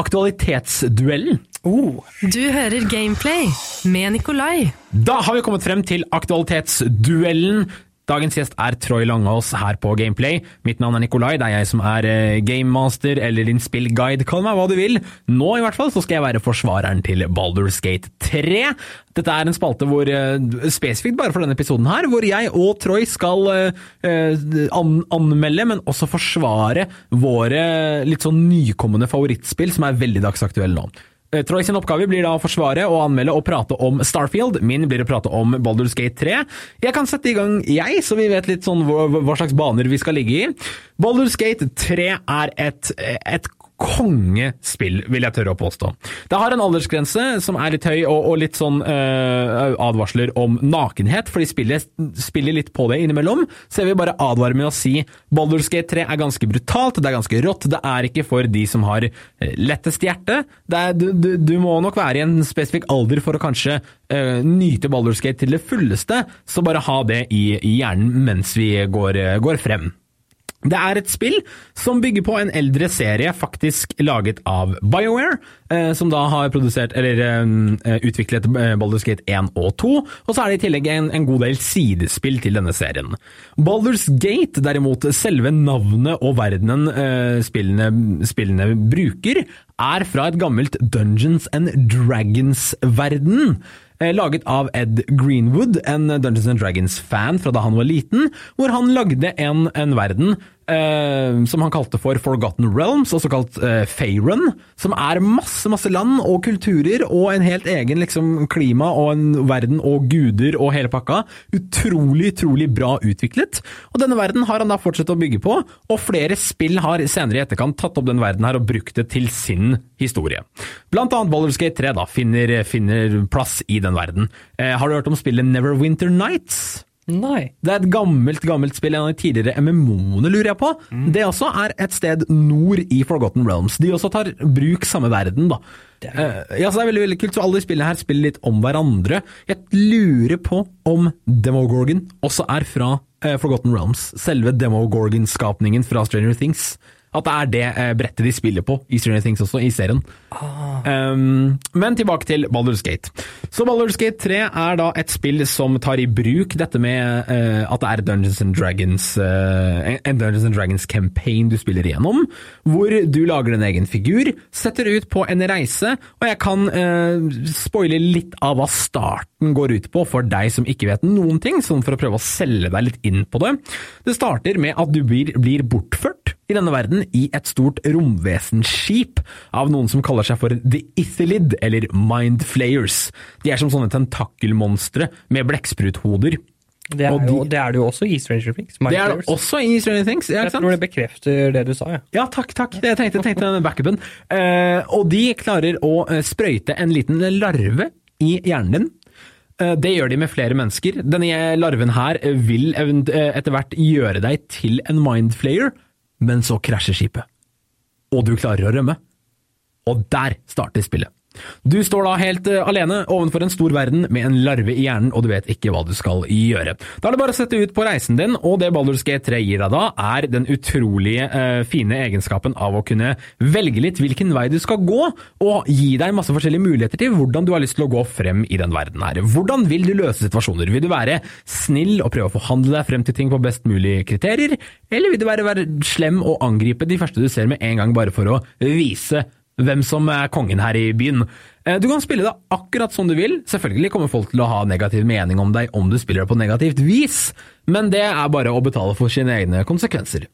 Aktualitetsduellen? Oh, Du hører Gameplay med Nikolai. Da har vi kommet frem til aktualitetsduellen. Dagens gjest er Troy Langås her på Gameplay. Mitt navn er Nikolai, det er jeg som er eh, gamemaster eller din spillguide, kall meg hva du vil. Nå i hvert fall så skal jeg være forsvareren til Baldur's Gate 3. Dette er en spalte hvor, eh, spesifikt bare for denne episoden her, hvor jeg og Troy skal eh, an anmelde, men også forsvare våre litt sånn nykommende favorittspill som er veldig dagsaktuelle nå. Eh, Troy sin oppgave blir da å forsvare og anmelde og prate om Starfield. Min blir å prate om Baldur's Gate 3. Jeg kan sette i gang, jeg, så vi vet litt sånn hva, hva slags baner vi skal ligge i. Baldur's Gate 3 er et, et kongespill, vil jeg tørre å påstå. Det har en aldersgrense som er litt høy, og, og litt sånn eh, advarsler om nakenhet, fordi spillet spiller litt på det innimellom. Så jeg vil bare advare med å si Baldur's Gate 3 er ganske brutalt, det er ganske rått. Det er ikke for de som har eh, lettest hjerte. Er, du, du, du må nok være i en spesifikk alder for å kanskje eh, nyte Baldur's Gate til det fulleste, så bare ha det i, i hjernen mens vi går, går frem. Det er et spill som bygger på en eldre serie, faktisk laget av BioWare, eh, som da har produsert, eller eh, utviklet eh, Baldur's Gate 1 og 2, og så er det i tillegg en, en god del sidespill til denne serien. Baldur's Gate, derimot, selve navnet og verdenen spillene, spillene bruker, er fra et gammelt Dungeons and Dragons-verden. Laget av Ed Greenwood, en Dungeons and Dragons-fan fra da han var liten, hvor han lagde en, en verden eh, som han kalte for Forgotten Realms, også kalt uh, Faerun, som er masse, masse land og kulturer og en helt egen liksom, klima og en verden og guder og hele pakka. Utrolig, utrolig bra utviklet. Og denne verden har han da fortsatt å bygge på, og flere spill har senere i etterkant tatt opp den verden her og brukt det til sin historie. Blant annet Baldur's 3 da, finner, finner plass i den verden. Uh, har du hørt om spillet Neverwinter Nights? Nei. Det er et gammelt gammelt spill, en av de tidligere MMO-ene, lurer jeg på. Det også er et sted nord i Forgotten Realms. De også tar bruk samme verden, da. Eh, ja, så det er veldig, veldig kult, så alle de spillene her spiller litt om hverandre. Jeg lurer på om Demogorgon også er fra uh, Forgotten Realms. Selve Demogorgon-skapningen fra Stranger Things. At det er det eh, brettet de spiller på i Stranger Things også, i serien. Um, men tilbake til Baldur's Gate. Så Baldur's Gate 3 er da et spill som tar i bruk dette med uh, at det er Dungeons and Dragons uh, en Dungeons and Dragons campaign du spiller igjennom, hvor du lager din egen figur, setter ut på en reise, og jeg kan uh, spoile litt av hva starten går ut på for deg som ikke vet noen ting, sånn for å prøve å selge deg litt inn på det. Det starter med at du blir, blir bortført i denne verden i et stort romvesenskip av noen som kaller seg for The Ithelid, eller Mind Flayers. De er som sånne tentakelmonstre med blekkspruthoder. Det er, de- jo, det er det jo også i Stranger Things. Det er det også i Stranger Things. Ja, Jeg sant? tror det bekrefter det du sa, ja. Ja, takk, takk. Jeg tenkte, tenkte den backupen. Eh, og de klarer å eh, sprøyte en liten larve i hjernen din. Eh, Det gjør de med flere mennesker. Denne larven her vil eh, etter hvert gjøre deg til en mindflayer, men så krasjer skipet. Og du klarer å rømme. Og der starter spillet. Du står da helt eh, alene ovenfor en stor verden med en larve i hjernen, og du vet ikke hva du skal gjøre. Da er det bare å sette ut på reisen din, og det Baldur's Gate 3 gir deg da, er den utrolige eh, fine egenskapen av å kunne velge litt hvilken vei du skal gå, og gi deg masse forskjellige muligheter til hvordan du har lyst til å gå frem i den verden her. Hvordan vil du løse situasjoner? Vil du være snill og prøve å forhandle deg frem til ting på best mulig kriterier, eller vil du være, være slem og angripe de første du ser med en gang bare for å vise hvem som er kongen her i byen. Eh, Du kan spille det akkurat som du vil. Selvfølgelig kommer folk til å ha negativ mening om deg om du spiller det på negativt vis, men det er bare å betale for sine egne konsekvenser.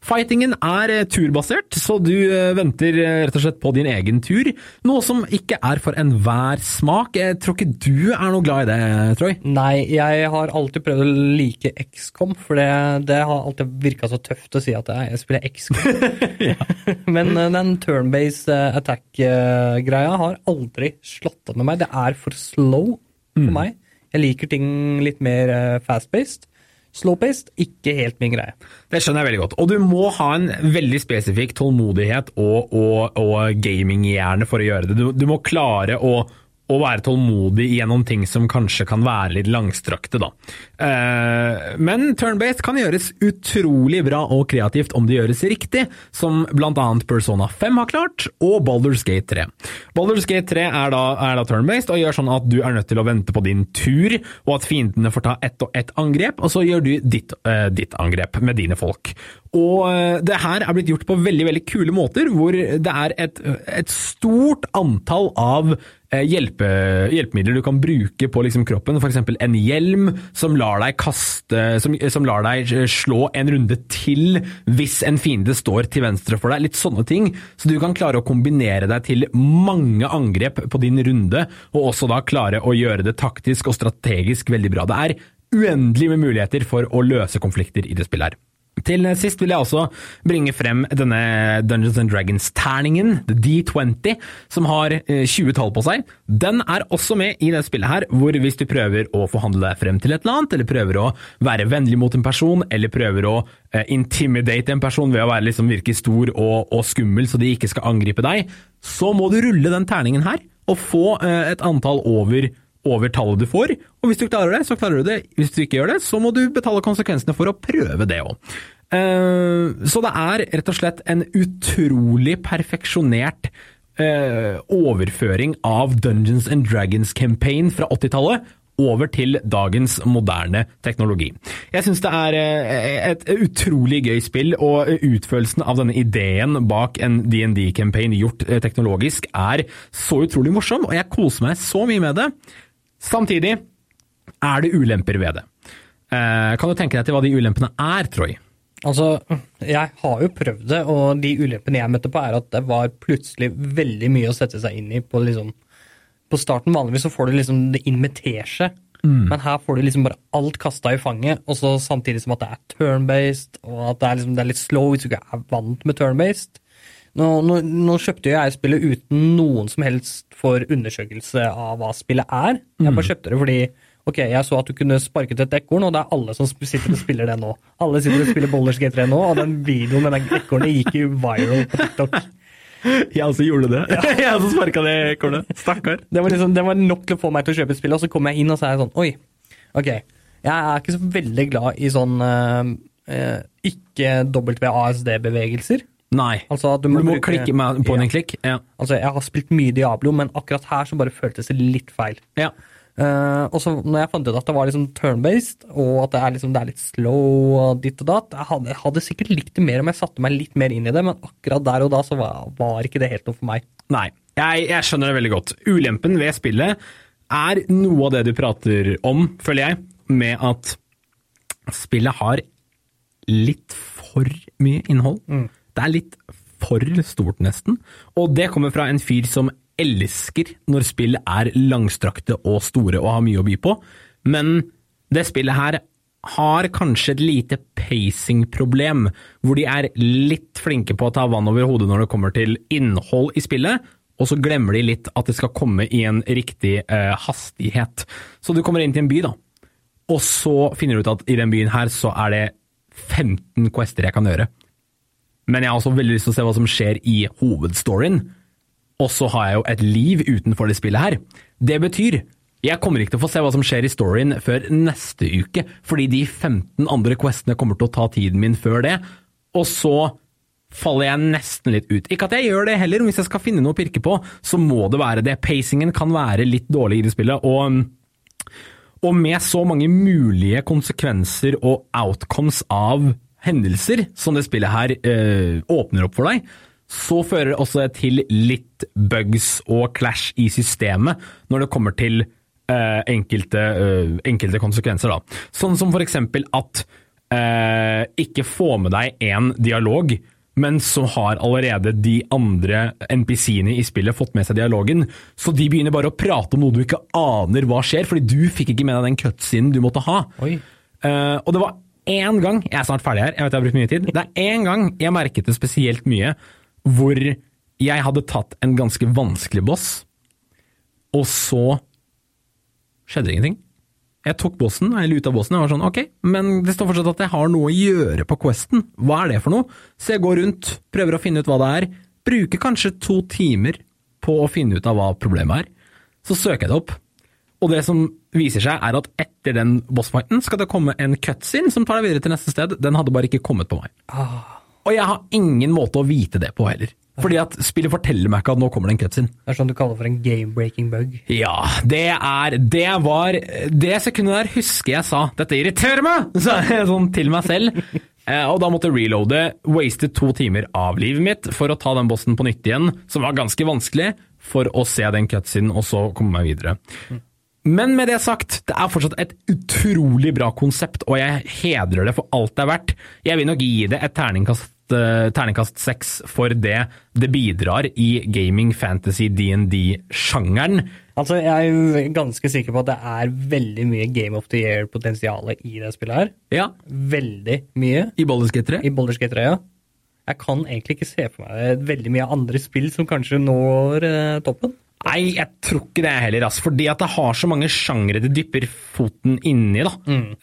Fightingen er eh, turbasert, så du eh, venter eh, rett og slett på din egen tur, noe som ikke er for enhver smak. Jeg tror ikke du er noe glad i det, Troy? Nei, jeg har alltid prøvd å like XCOM, for det, det har alltid virka så tøft å si at jeg, spiller XCOM. Men den turn-based attack-greia har aldri slått an med meg. Det er for slow for meg. Jeg liker ting litt mer fast-based. Slow-paced, ikke helt min greie. Det skjønner jeg veldig godt. Og du må ha en veldig spesifikk tålmodighet og, og, og gaminghjerne for å gjøre det. Du, du må klare å, å være tålmodig gjennom ting som kanskje kan være litt langstrakte, da. Eh, men turn-based kan gjøres utrolig bra og kreativt om det gjøres riktig, som annet Persona 5 har klart, og Baldur's Gate 3. Baldur's Gate 3 er da, da turn-based, og gjør sånn at du er nødt til å vente på din tur, og at fiendene får ta ett og ett angrep, og så gjør du ditt, eh, ditt angrep med dine folk. Og eh, det her er blitt gjort på veldig veldig kule måter, hvor det er et, et stort antall av hjelpe, hjelpemidler du kan bruke på liksom kroppen, f.eks. en hjelm som lar deg kaste som, som lar deg eh, slå en runde til hvis en fiende står til venstre for deg. Litt sånne ting. Så du kan klare å kombinere deg til mange angrep på din runde, og også da klare å gjøre det taktisk og strategisk veldig bra. Det er uendelig med muligheter for å løse konflikter i det spillet her. Til sist vil jeg også bringe frem denne Dungeons and Dragons-terningen, the D20, som har eh, 20 tall på seg. Den er også med i det spillet her, hvor hvis du prøver å forhandle deg frem til et eller annet, eller prøver å være vennlig mot en person, eller prøver å eh, intimidate en person ved å være liksom virke stor og, og skummel så de ikke skal angripe deg, så må du rulle den terningen her, og få eh, et antall over over tallet du får, og hvis du klarer det, så klarer du det. Hvis du ikke gjør det, så må du betale konsekvensene for å prøve det òg. Så det er rett og slett en utrolig perfeksjonert eh, overføring av Dungeons and Dragons campaign fra 80-tallet over til dagens moderne teknologi. Jeg syns det er eh, et utrolig gøy spill, og utførelsen av denne ideen bak en DND-campaign gjort eh, teknologisk er så utrolig morsom, og jeg koser meg så mye med det. Samtidig er det ulemper ved det. Eh, Kan du tenke deg til hva de ulempene er, Troy? Altså, jeg har jo prøvd det, og de ulempene jeg møtte på, er at det var plutselig veldig mye å sette seg inn i på liksom På starten vanligvis så får du liksom det inn med teskje, men her får du liksom bare alt kasta i fanget, og så samtidig som at det er turn-based, og at det er, liksom, det er litt slow hvis du ikke er vant med turn-based. Nå, nå, nå kjøpte jeg spillet uten noen som helst for undersøkelse av hva spillet er. Jeg bare kjøpte det fordi ok, jeg så at du kunne sparket et ekorn, og det er alle som sitter og spiller det nå. Alle sitter og spiller Boulders G3 nå, og den videoen med det ekornet gikk jo viral på TikTok. Jeg også gjorde det. jeg også sparka det ekornet. Stakkar. Det var, liksom, det var nok til å få meg til å kjøpe spillet, og så kom jeg inn og så er sånn Oi, ok. Jeg er ikke så veldig glad i sånn uh, eh, ikke WASD-bevegelser. Nei. Altså du Du må, må bruke- klikke med, på ja. en klikk. Ja. Altså, jeg har spilt mye Diablo, men akkurat her så bare føltes det litt feil. ja. Uh, og så når jeg fant ut at det var liksom turn-based, og at det er, liksom, det er litt slow og ditt og datt Jeg hadde, hadde sikkert likt det mer om jeg satte meg litt mer inn i det, men akkurat der og da så var, var ikke det helt noe for meg. Nei, jeg, jeg skjønner det veldig godt. Ulempen ved spillet er noe av det du prater om, føler jeg, med at spillet har litt for mye innhold. Det er litt for stort, nesten. Og det kommer fra en fyr som elsker når spill er langstrakte og store og har mye å by på, men det spillet her har kanskje et lite pacing-problem, hvor de er litt flinke på å ta vann over hodet når det kommer til innhold i spillet, og så glemmer de litt at det skal komme i en riktig eh, hastighet. Så du kommer inn til en by, da, og så finner du ut at i den byen her så er det 15 quester jeg kan gjøre. Men jeg har også veldig lyst til å se hva som skjer i hovedstoryen. Og så har jeg jo et liv utenfor det spillet her. Det betyr jeg kommer ikke til å få se hva som skjer i storyen før neste uke, fordi de 15 andre questene kommer til å ta tiden min før det. Og så faller jeg nesten litt ut. Ikke at jeg gjør det heller, men hvis jeg skal finne noe å pirke på, så må det være det. Pacingen kan være litt dårlig i det spillet. og... Og med så mange mulige konsekvenser og outcomes av hendelser som det spillet her eh, åpner opp for deg, så fører det også til litt bugs og clash i systemet når det kommer til eh, enkelte, eh, enkelte konsekvenser. Da. Sånn som for eksempel at eh, ikke få med deg en dialog, men så har allerede de andre NPC-ene i spillet fått med seg dialogen, så de begynner bare å prate om noe du ikke aner hva skjer, fordi du fikk ikke med deg den cutscenen du måtte ha. Eh, og det var én gang Jeg er snart ferdig her, jeg vet jeg har brukt mye tid. Det er én gang jeg merket det spesielt mye, hvor jeg hadde tatt en ganske vanskelig boss, og så skjedde det ingenting. Jeg tok bossen, jeg luta bossen, jeg var sånn ok, men det står fortsatt at jeg har noe å gjøre på questen. Hva er det for noe? Så jeg går rundt, prøver å finne ut hva det er, bruker kanskje to timer på å finne ut av hva problemet er. Så søker jeg det opp, og det som viser seg er at etter den bossfighten skal det komme en cutscene som tar deg videre til neste sted. Den hadde bare ikke kommet på meg. Og jeg har ingen måte å vite det på heller. Fordi at spillet forteller meg ikke at nå kommer det en cutscene. Det er sånn du kaller for en game-breaking bug. Ja, det er Det var Det sekundet der husker jeg sa 'dette irriterer meg', Så, sånn til meg selv. Eh, og da måtte jeg reloade, waste to timer av livet mitt for å ta den bossen på nytt igjen, som var ganske vanskelig, for å se den cutscenen og så komme meg videre. Men med det sagt, det er fortsatt et utrolig bra konsept, og jeg hedrer det for alt det er verdt. Jeg vil nok gi det et terningkast uh, terningkast 6 for det det bidrar i gaming, fantasy, DND-sjangeren. Altså, Jeg er ganske sikker på at det er veldig mye Game of the Year-potensial i det spillet her. Ja, Veldig mye. i Boulderskate 3. I Boulderskate 3, ja. Jeg kan egentlig ikke se for meg veldig mye andre spill som kanskje når eh, toppen. Nei, jeg tror ikke det heller, altså. Fordi at det har så mange sjangre det dypper foten inni, da.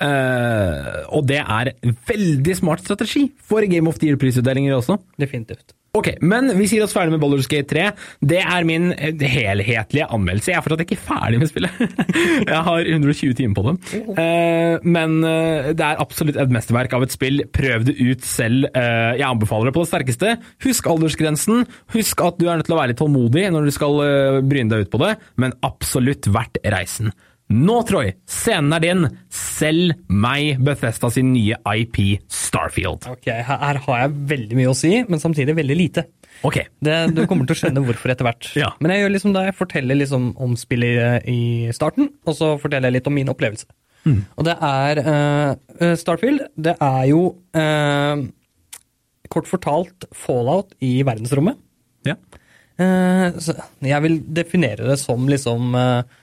Eh, og det er veldig smart strategi for Game of the Year-prisutdelinger også. Definitivt. Ok, men vi sier oss ferdig med Baldur's Gate 3. Det er min eh, helhetlige anmeldelse. Jeg er fortsatt ikke ferdig med spillet. jeg har 120 timer på det. Eh, men eh, det er absolutt et mesterverk av et spill. Prøv det ut selv. Jeg anbefaler det på det sterkeste. Husk aldersgrensen. Husk at du er nødt til å være litt tålmodig når du skal bryne deg ut på det, men absolutt verdt reisen. Nå, Troy, scenen er din. Selg meg Bethesda sin nye IP Starfield. Ok, her, har jeg veldig mye å si, men samtidig veldig lite. Ok. Det, du kommer til å skjønne hvorfor etter hvert. Ja. Men jeg gjør liksom det, jeg forteller liksom om spillet i starten, og så forteller jeg litt om min opplevelse. Og det er uh, Starfield, det er jo uh, kort fortalt fallout i verdensrommet. Ja. Uh, så jeg vil definere det som liksom eh,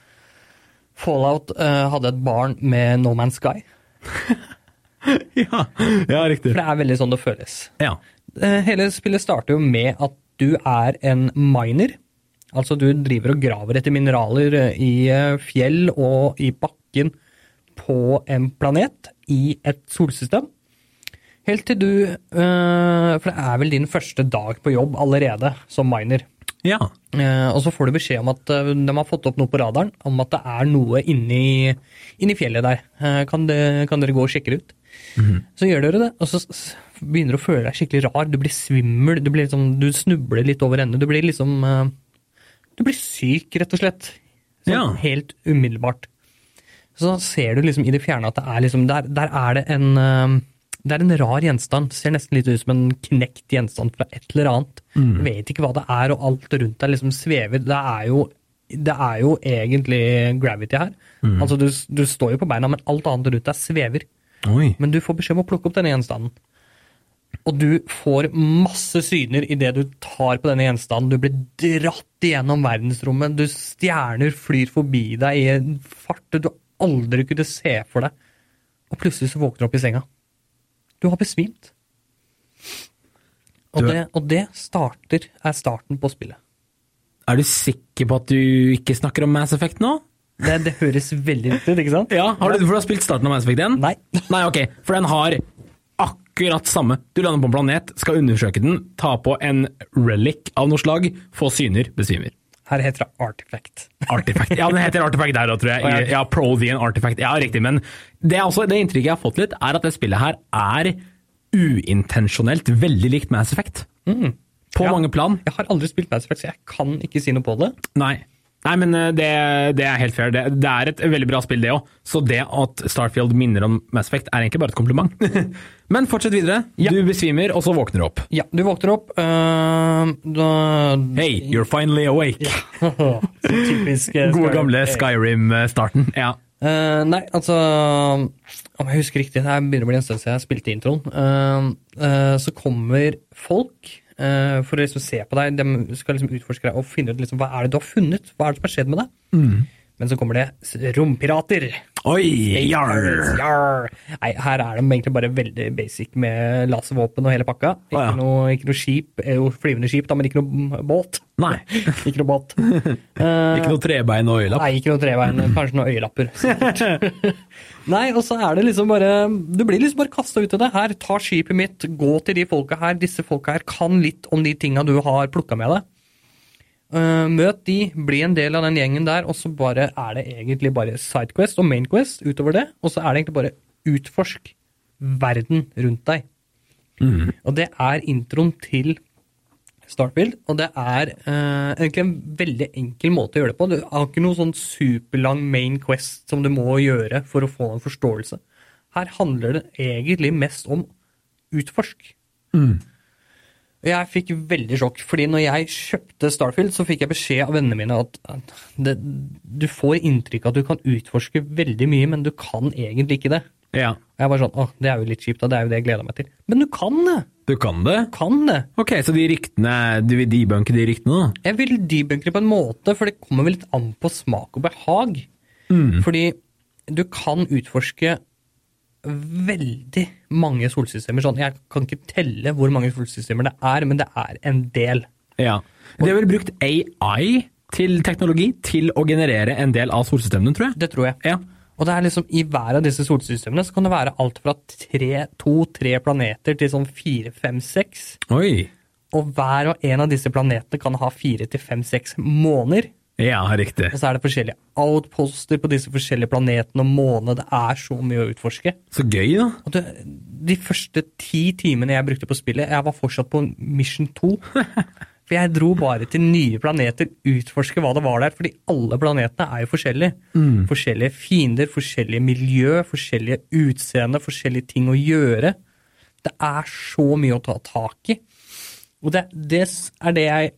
Fallout uh, hadde et barn med No Man's Sky. ja. ja, riktig. For det er veldig sånn det føles. Ja. Eh, Hele spillet starter jo med at du er en miner. Altså du driver og graver etter mineraler eh, i fjell og i bakken på en planet i et solsystem. Helt til du uh, For det er vel din første dag på jobb allerede som miner. Ja. Eh, og så får du beskjed om at eh, de har fått opp noe på radaren om at det er noe inni, inni fjellet der. Eh, kan, det, kan dere gå og sjekke det ut? Så gjør dere det, og så begynner du å føle deg skikkelig rar. Du blir svimmel, du, blir liksom, du snubler litt over ende. Du blir liksom Du blir syk, rett og slett. Sånn Ja. helt umiddelbart. Så ser du liksom i det fjerne at det er liksom Der, der er det en det er en rar gjenstand. Det ser nesten litt ut som en knekt gjenstand fra et eller annet. Du vet ikke hva det er, og alt rundt deg liksom svever. Det er jo, det er jo egentlig gravity her. Altså, du, du står jo på beina, men alt annet rundt deg svever. Oi. Men du får beskjed om å plukke opp denne gjenstanden. Og du får masse syner idet du tar på denne gjenstanden. Du blir dratt igjennom verdensrommet. Du Stjerner flyr forbi deg i en fart du aldri kunne se for deg. Og plutselig så våkner du opp i senga. Du har besvimt. Og det, og det starter, er starten på spillet. Er du sikker på at du ikke snakker om Mass Effect nå? Det, det høres veldig ut, ikke sant? Ja, har du, For du har spilt starten av Mass Effect 1? Nei. Nei, ok, for den har akkurat samme. Du lander på en planet, skal undersøke den, ta på en relic av noe slag, få syner, besvimer. Her heter det Artifact. Artifact. Ja, den heter Artifact der òg, tror jeg. Ja, Prothean Artifact. Ja, riktig. Men det, også, det inntrykket jeg har fått litt, er at det spillet her er uintensjonelt veldig likt Mass Effect. På Ja. mange plan. Jeg har aldri spilt Mass Effect, så jeg kan ikke si noe på det. Nei. Nei, men eh, det, det er helt fair. Det, det er et veldig bra spill, det òg. Så det at Starfield minner om Mass Effect, er egentlig bare et kompliment. men fortsett videre. Ja. Du besvimer, og så våkner du opp. Ja, du våkner opp Uh, da, Hey, you're finally awake. Ja. typisk eh, Gode gamle Skyrim-starten. Ja. Uh, nei, altså Om jeg husker riktig, det begynner å bli en stund siden jeg spilte introen. Uh, så kommer folk for å liksom se på deg. De skal liksom utforske deg og finne ut liksom, hva er det du har funnet. Hva er det som har skjedd med deg? Men så kommer det rompirater. Oi, jarr. Jarr. Nei, her er de egentlig bare veldig basic med laservåpen og hele pakka. Ikke, Å, ja. noe, ikke noe skip, eh, jo flyvende skip, da, men ikke noe båt. Nei. ikke noe båt. Uh, Ikke noe trebein og øyelapp. Nei, ikke noe trebein. Kanskje noen øyelapper. Nei, og så er det liksom bare Du blir liksom bare kasta ut i det. Her, ta skipet mitt, gå til de folka her. Disse folka her kan litt om de tinga du har plukka med deg. Eh, møt de, bli en del av den gjengen der, og så bare er det egentlig bare sidequest og mainquest utover det. Og så er det egentlig bare utforsk verden rundt deg. Og det er introen til Startfield, og det er uh, egentlig en veldig enkel måte å gjøre det på. Du har ikke noe sånn superlang main quest som du må gjøre for å få en forståelse. Her handler det egentlig mest om utforsk. Jeg fikk veldig sjokk, fordi når jeg kjøpte Starfield, så fikk jeg beskjed av vennene mine at det, du får inntrykk av at du kan utforske veldig mye, men du kan egentlig ikke det. Ja, jeg var sånn, å, det er jo litt kjipt, da, det er jo det jeg gleder meg til. Men du kan det! du kan det? Du kan det! Ok, så de ryktene, du vil debunke de ryktene da? Jeg vil debunke det på en måte, for det kommer vel litt an på smak og behag. Fordi du kan utforske veldig mange solsystemer. Sånn, jeg kan ikke telle hvor mange solsystemer det er, men det er en del. Ja. De har vel brukt AI til teknologi til å generere en del av solsystemene, tror jeg. Det tror jeg. Ja. Og det er liksom, I hver av disse solsystemene så kan det være alt fra tre- to-tre planeter til sånn fire, fem, seks. Og hver og en av disse planetene kan ha fire til fem, seks måneder. Ja, riktig. Og så er det forskjellige outposter på disse forskjellige planetene og månene. Det er så mye å utforske. Så gøy, da. Og det, de første ti timene jeg brukte på spillet, jeg var fortsatt på mission 2. For jeg dro bare til nye planeter, utforske hva det var der. Fordi alle planetene er jo forskjellige. Forskjellige fiender, forskjellige miljø, forskjellige utseende, forskjellige ting å gjøre. Det er så mye å ta tak i. Og det, det er det jeg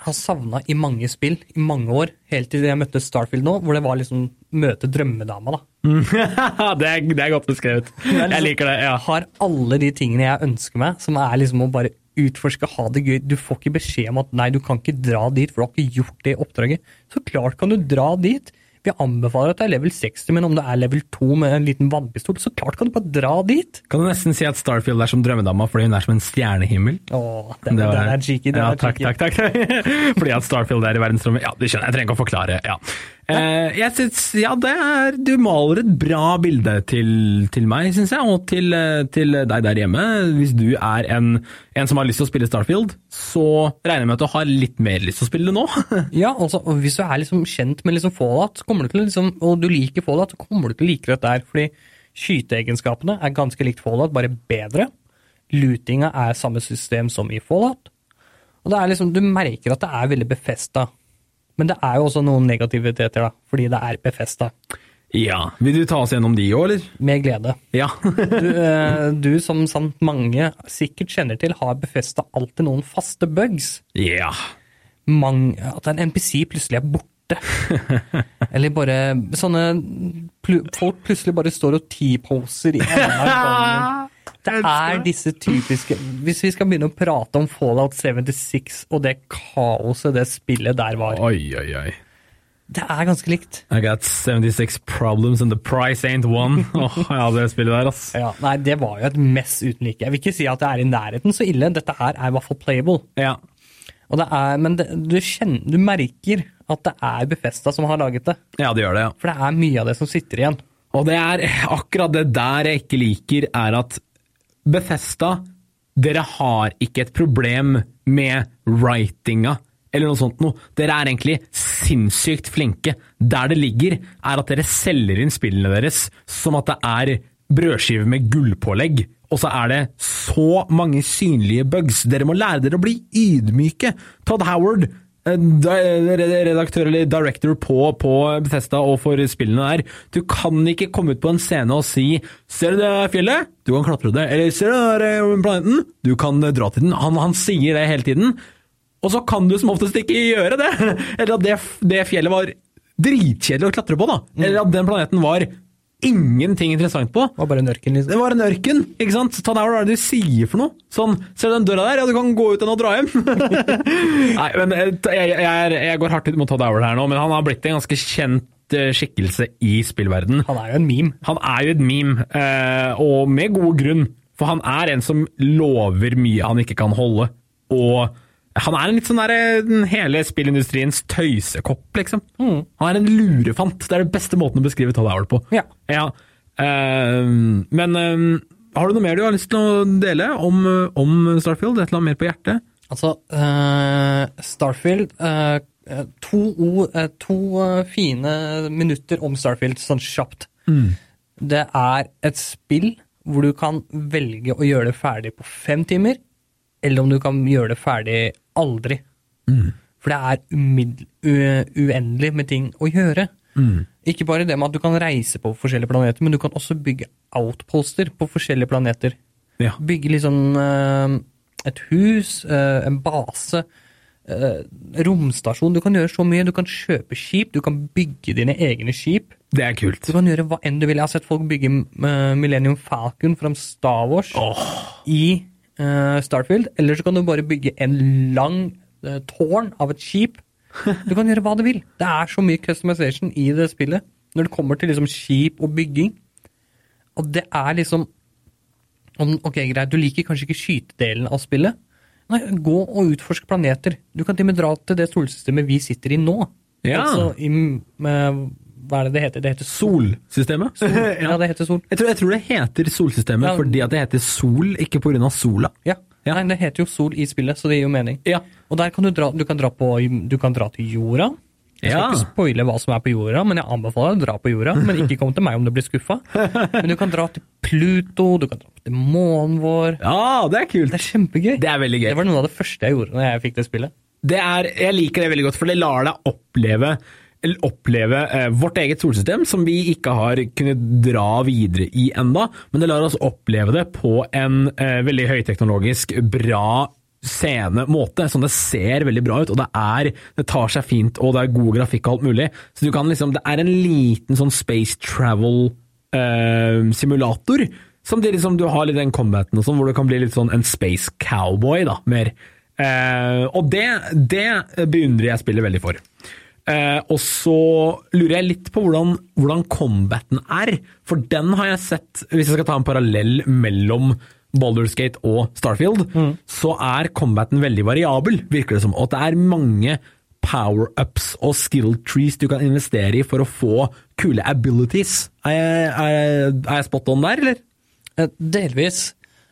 har savna i mange spill i mange år, helt til jeg møtte Starfield nå, hvor det var liksom møte drømmedama, da. det, er, det er godt beskrevet. Jeg liker det, ja. har alle de tingene jeg ønsker meg, som er liksom å bare utforske, ha det gøy. Du får ikke beskjed om at nei, du kan ikke dra dit, for du har ikke gjort det oppdraget. Så klart kan du dra dit. Vi anbefaler at det er level 60, men om det er level 2 med en liten vannpistol, så klart kan du bare dra dit. Kan du nesten si at Starfield er som drømmedama fordi hun er som en stjernehimmel? Åh, den, Det var- den er cheeky. Den ja, er takk, cheeky. takk, takk. Fordi at Starfield er i verdensrommet. Ja, det skjønner jeg. Jeg trenger ikke å forklare. Ja. Eh, jeg synes, ja, det er, du maler et bra bilde til, til meg, syns jeg, og til, eh, til deg der hjemme. Hvis du er en, en som har lyst til å spille Starfield, så regner jeg med at du har litt mer lyst til å spille det nå. Ja, altså, hvis du er liksom kjent med liksom Fallout, du til liksom, og du liker Fallout, så kommer du til å like dette her. Fordi Skyteegenskapene er ganske likt Fallout, bare bedre. Lootinga er samme system som i Fallout. Og det er liksom, du merker at det er veldig befesta. Men det er jo også noen negativiteter, da, fordi det er befesta. Ja. Vil du ta oss gjennom de òg, eller? Med glede. Ja. Du, eh, du som sant mange sikkert kjenner til, har befesta alltid noen faste bugs. ja. Mang, at en NPC plutselig er borte. Eller bare sånne pl Folk plutselig bare står og T-poser i enden av gangen. Det er disse typiske Hvis vi skal begynne å prate om Fallout 76 og det kaoset det spillet der var Oi, oi, oi. Det er ganske likt. I got 76 problems and the price ain't one. Åh, ja, det spillet der, ass. Ja, nei, det var jo et mess uten like. Jeg vil ikke si at det er i nærheten så ille. Dette her er i hvert fall playable. Ja. Og det er, men det, du, kjenner, du merker at det er Befesta som har laget det. ja, det gjør det, ja. For det er mye av det som sitter igjen. Og det er akkurat det der jeg ikke liker, er at Bethesda, dere har ikke et problem med writinga eller noe sånt noe. Dere er egentlig sinnssykt flinke. Der det ligger, er at dere selger inn spillene deres som at det er brødskive med gullpålegg. Og så er det så mange synlige bugs. Dere må lære dere å bli ydmyke. Todd Howard, redaktør eller director på, på Bethesda og for spillene der, du kan ikke komme ut på en scene og si 'Ser du det fjellet? Du kan klatre det.' Eller 'Ser du den eh, planeten? Du kan eh, dra til den.' Han, han sier det hele tiden. Og så kan du som oftest ikke gjøre det! Eller at det, det fjellet var dritkjedelig å klatre på, da. Eller at den planeten var ingenting interessant på. Det var bare en ørken, liksom. Det var en ørken, ikke sant? Ta deg, hva er det du sier for noe? Sånn, ser du den døra der? Ja, du kan gå ut den og dra hjem. Nei, men eh, jeg, jeg, jeg går hardt ut mot Todd Howard her nå, men han har blitt en ganske kjent eh, skikkelse i spillverden. Han er jo en meme. Han er jo et meme, eh, og med god grunn. For han er en som lover mye han ikke kan holde. Og han er en litt sånn der, eh, den hele spillindustriens tøysekopp, liksom. Han er en lurefant. Det er den beste måten å beskrive Todd Howard på. Ja. eh, men uh, har du noe mer du har lyst til å dele om, om Starfield? Et eller annet mer på hjertet? Altså, uh, Starfield eh, eh, To, eh, to eh, fine minutter om Starfield, sånn kjapt. Det er et spill hvor du kan velge å gjøre det ferdig på fem timer, eller om du kan gjøre det ferdig aldri. For det er uendelig med ting å gjøre. Ikke bare det med at du kan reise på forskjellige planeter, men du kan også bygge outposter på forskjellige planeter. Ja. Bygge liksom et hus, eh, en base, eh, romstasjon. Du kan gjøre så mye. Du kan kjøpe skip, du kan bygge dine egne skip. Det er kult. Du kan gjøre hva enn du vil. Jeg har sett folk bygge Millennium Falcon fra Star Wars i eh, Starfield. Eller så kan du bare bygge en lang eh, tårn av et skip. Du kan gjøre hva du vil. Det er så mye customization i det spillet når det kommer til liksom skip og bygging. Og det er liksom Ok, greit, du liker kanskje ikke skytedelen av spillet. Nei, gå og utforsk planeter. Du kan til og med dra til det solsystemet vi sitter i nå. Ja. Altså i med, Hva er det det heter? Det heter Sol. Solsystemet? Ja, det heter Sol. Jeg tror, jeg tror det heter Solsystemet Ja. fordi at det heter Sol, ikke pga. sola. Ja. Ja. Nei, det heter jo Sol i spillet, så det gir jo mening. Ja. Og der kan du dra, du kan dra, på, du kan dra til jorda. Jeg skal Ja. ikke spoile hva som er på jorda, men jeg anbefaler deg å dra på jorda. Men ikke kom til meg om du blir skuffa. Men du kan dra til Pluto, du kan dra til månen vår. Ja, det er kult! Det er kjempegøy. Det er veldig gøy. Det var noe av det første jeg gjorde når jeg fikk det spillet. det er, jeg liker det veldig godt, for det lar deg oppleve, oppleve eh, vårt eget solsystem, som vi ikke har kunnet dra videre i enda, men det lar oss oppleve det på en eh, veldig høyteknologisk, bra scene måte, sånn det ser veldig bra ut, og det er, det tar seg fint, og det er god grafikk og alt mulig, så du kan liksom, det er en liten sånn space travel eh, samtidig som du har litt den combaten og sånn, hvor du kan bli litt sånn en space cowboy da, mer. Eh, og det, det beundrer jeg spillet veldig for. Eh, og så lurer jeg litt på hvordan, hvordan combaten er, for den har jeg sett, hvis jeg skal ta en parallell mellom Baldur's Gate og Starfield, så er combaten veldig variabel, virker det som. Og at det er mange power-ups og skill trees du kan investere i for å få kule abilities. Er jeg, er jeg, er jeg spot on der, eller? Eh, Delvis.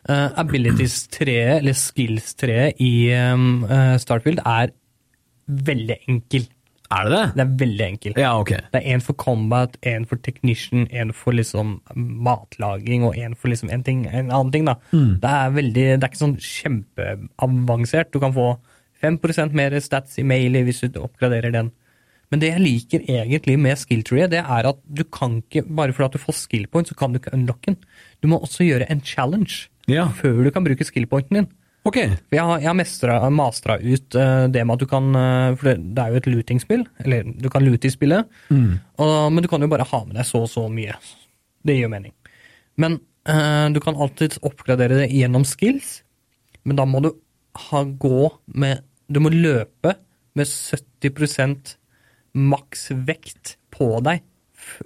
Uh, Abilities-treet, eller skills-treet i um, uh, Starfield, er veldig enkel. Er det det? Det er veldig enkelt. Ja, ok. Det er en for combat, en for technician, en for liksom matlaging og en for liksom en, ting, en annen ting. da. Det er veldig, det er ikke sånn kjempeavansert. Du kan få 5 mer stats i mailer hvis du oppgraderer den. Men det jeg liker egentlig med skill tree, det er at du kan ikke, bare fordi du får skill point, så kan du ikke unlocke den. Du må også gjøre en challenge Ja. før du kan bruke skill pointen din. Ok. Jeg har, jeg har mestra, mastra ut eh, det med at du kan eh, For det, det er jo et looting-spill. Eller du kan loote i spillet, og, men du kan jo bare ha med deg så og så mye. Det gir jo mening. Men uh, du kan alltids oppgradere det gjennom skills, men da må du ha, gå med Du må løpe med 70 maks vekt på deg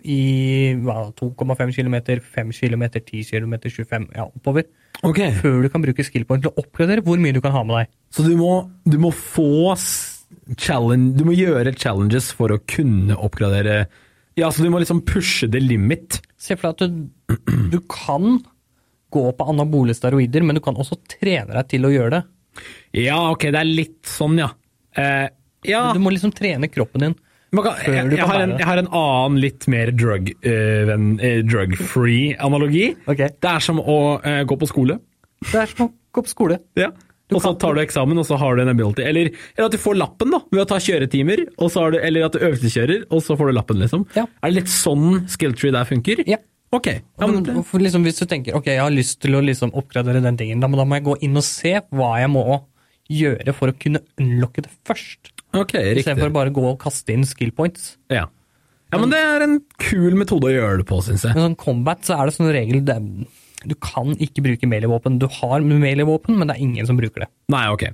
i hva, 2,5 km, 5 km, 10 km, 25 ja, oppover. Okay. Før du kan bruke skill point til å oppgradere hvor mye du kan ha med deg. Så du må, du må få challenge, Du må gjøre challenges for å kunne oppgradere Ja, så du må liksom pushe the limit. Se for deg at du, du kan gå på anabole steroider, men du kan også trene deg til å gjøre det. Ja, ok, det er litt sånn, ja. Eh, ja. Du må liksom trene kroppen din. Kan, jeg, jeg, har en, jeg har en annen, litt mer drug-free venn- eh, drug-free analogi. Okay. Det er som å uh, gå på skole. Det er som å gå på skole. Ja. Du Og så tar du eksamen, og så har du en ability. Eller, eller at du får lappen da, ved å ta kjøretimer, og så har du, eller at du øvelseskjører, og så får du lappen, liksom. Ja. Er det litt sånn skill tree der funker? Ja. Ok. Ja, men, Men for liksom, hvis du tenker ok, jeg har lyst til å liksom oppgradere den tingen, da, må- da må jeg gå inn og se hva jeg må gjøre for å kunne unlocke det først. Ok, riktig. Istedenfor å bare gå og kaste inn skill points. Ja. ja, men det er en kul metode å gjøre det på, syns jeg. Men sånn combat så er det som regel det, Du kan ikke bruke melee-våpen. Du har melee-våpen, men det er ingen som bruker det. Nei, ok.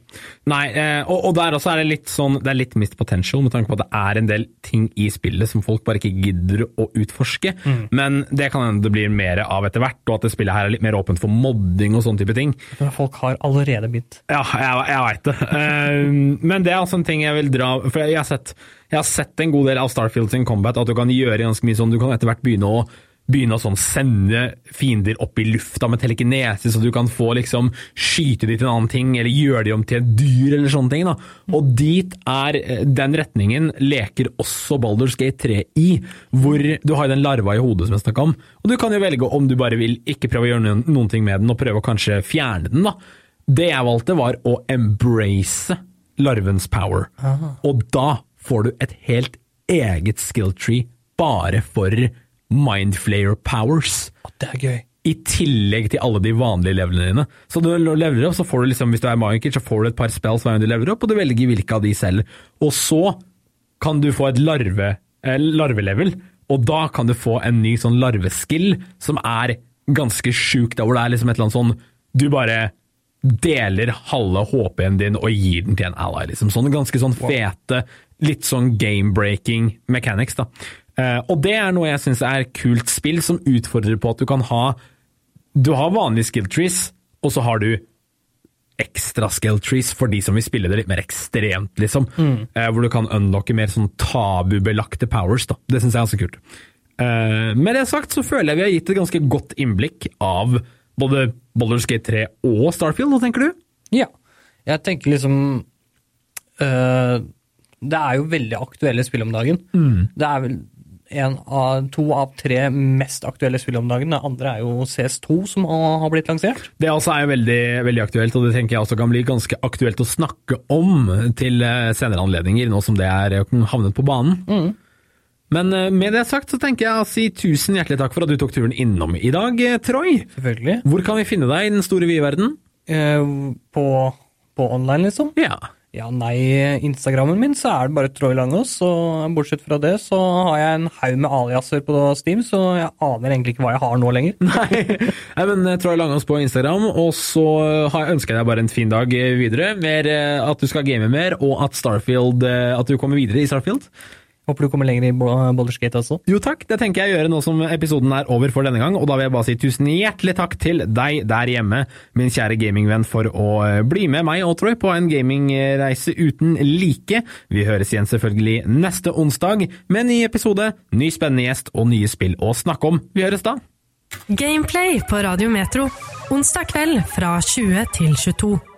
Nei, eh, og, og der også er det litt sånn, det er litt mist potential, med tanke på at det er en del ting i spillet som folk bare ikke gidder å utforske. Men det kan hende det blir mer av etter hvert, og at det spillet her er litt mer åpent for modding og sånne type ting. Men folk har allerede begynt. Ja, jeg, jeg veit det. Eh, men det er altså en ting jeg vil dra For jeg har, sett, jeg har sett en god del av Starfield sin combat, at du kan gjøre ganske mye sånn Du kan etter hvert begynne å begynne å sånn sende fiender opp i lufta med telekinese, så du kan få liksom skyte de til en annen ting, eller gjøre de om til et dyr, eller sånne ting. da. Og dit er eh, den retningen leker også Baldur's Gate 3 i, hvor du har den larva i hodet som jeg snakka om. Og du kan jo velge om du bare vil ikke prøve å gjøre noen, noen ting med den, og prøve å kanskje fjerne den. da. Det jeg valgte, var å embrace larvens power. Og da får du et helt eget skill tree bare for mindflayer powers. Det er gøy. I tillegg til alle de vanlige levelene dine. Så du leveler opp, så får du liksom, hvis du er magiker, så får du et par spells hver gang du leveler opp, og du velger hvilke av de selv. Og så kan du få et larve, eh, larvelevel, og da kan du få en ny sånn larveskill som er ganske sjuk, da hvor det er liksom et eller annet sånn Du bare deler halve HP-en din og gir den til en ally, liksom. Sånn ganske sånn fete, litt sånn game-breaking mechanics, da. Eh, og det er noe jeg syns er kult spill, som utfordrer på at du kan ha Du har vanlige skill trees, og så har du ekstra skill trees for de som vil spille det litt mer ekstremt, liksom. Eh, hvor du kan unlocke mer sånn tabubelagte powers, da. Det syns jeg er ganske kult. Eh, med det sagt så føler jeg vi har gitt et ganske godt innblikk av både Baldur's Gate 3 og Starfield, hva tenker du? Ja. Jeg tenker liksom øh, Det er jo veldig aktuelle spill om dagen. Det er vel av, to av tre mest aktuelle spill om dagen. Det andre er jo CS2, som har blitt lansert. Det også er veldig, veldig aktuelt, og det tenker jeg også kan bli ganske aktuelt å snakke om til eh, senere anledninger, nå som det er eh, havnet på banen. Men eh, med det sagt så tenker jeg å si tusen hjertelig takk for at du tok turen innom i dag, Troy. Selvfølgelig. Hvor kan vi finne deg i den store vide verden? Eh, på, på online, liksom. Ja. Ja, nei, Instagrammen min så er det bare Troy Langås, og bortsett fra det så har jeg en haug med aliaser på Steam, så jeg aner egentlig ikke hva jeg har nå lenger. Nei, men eh, Troy Langås på Instagram, og så ønsker jeg deg bare en fin dag eh, videre. Mer eh, at du skal game mer, og at Starfield At du kommer videre i Starfield. Håper du kommer lenger i Bo- Gate også. Jo takk, det tenker jeg å gjøre nå som episoden er over for denne gang, og da vil jeg bare si tusen hjertelig takk til deg der hjemme, min kjære gamingvenn, for å eh, bli med meg og Troy på en gamingreise uten like. Vi høres igjen selvfølgelig neste onsdag med en ny episode, ny spennende gjest og nye spill å snakke om. Vi høres da! Gameplay på Radio Metro. Onsdag kveld fra 20 til 22.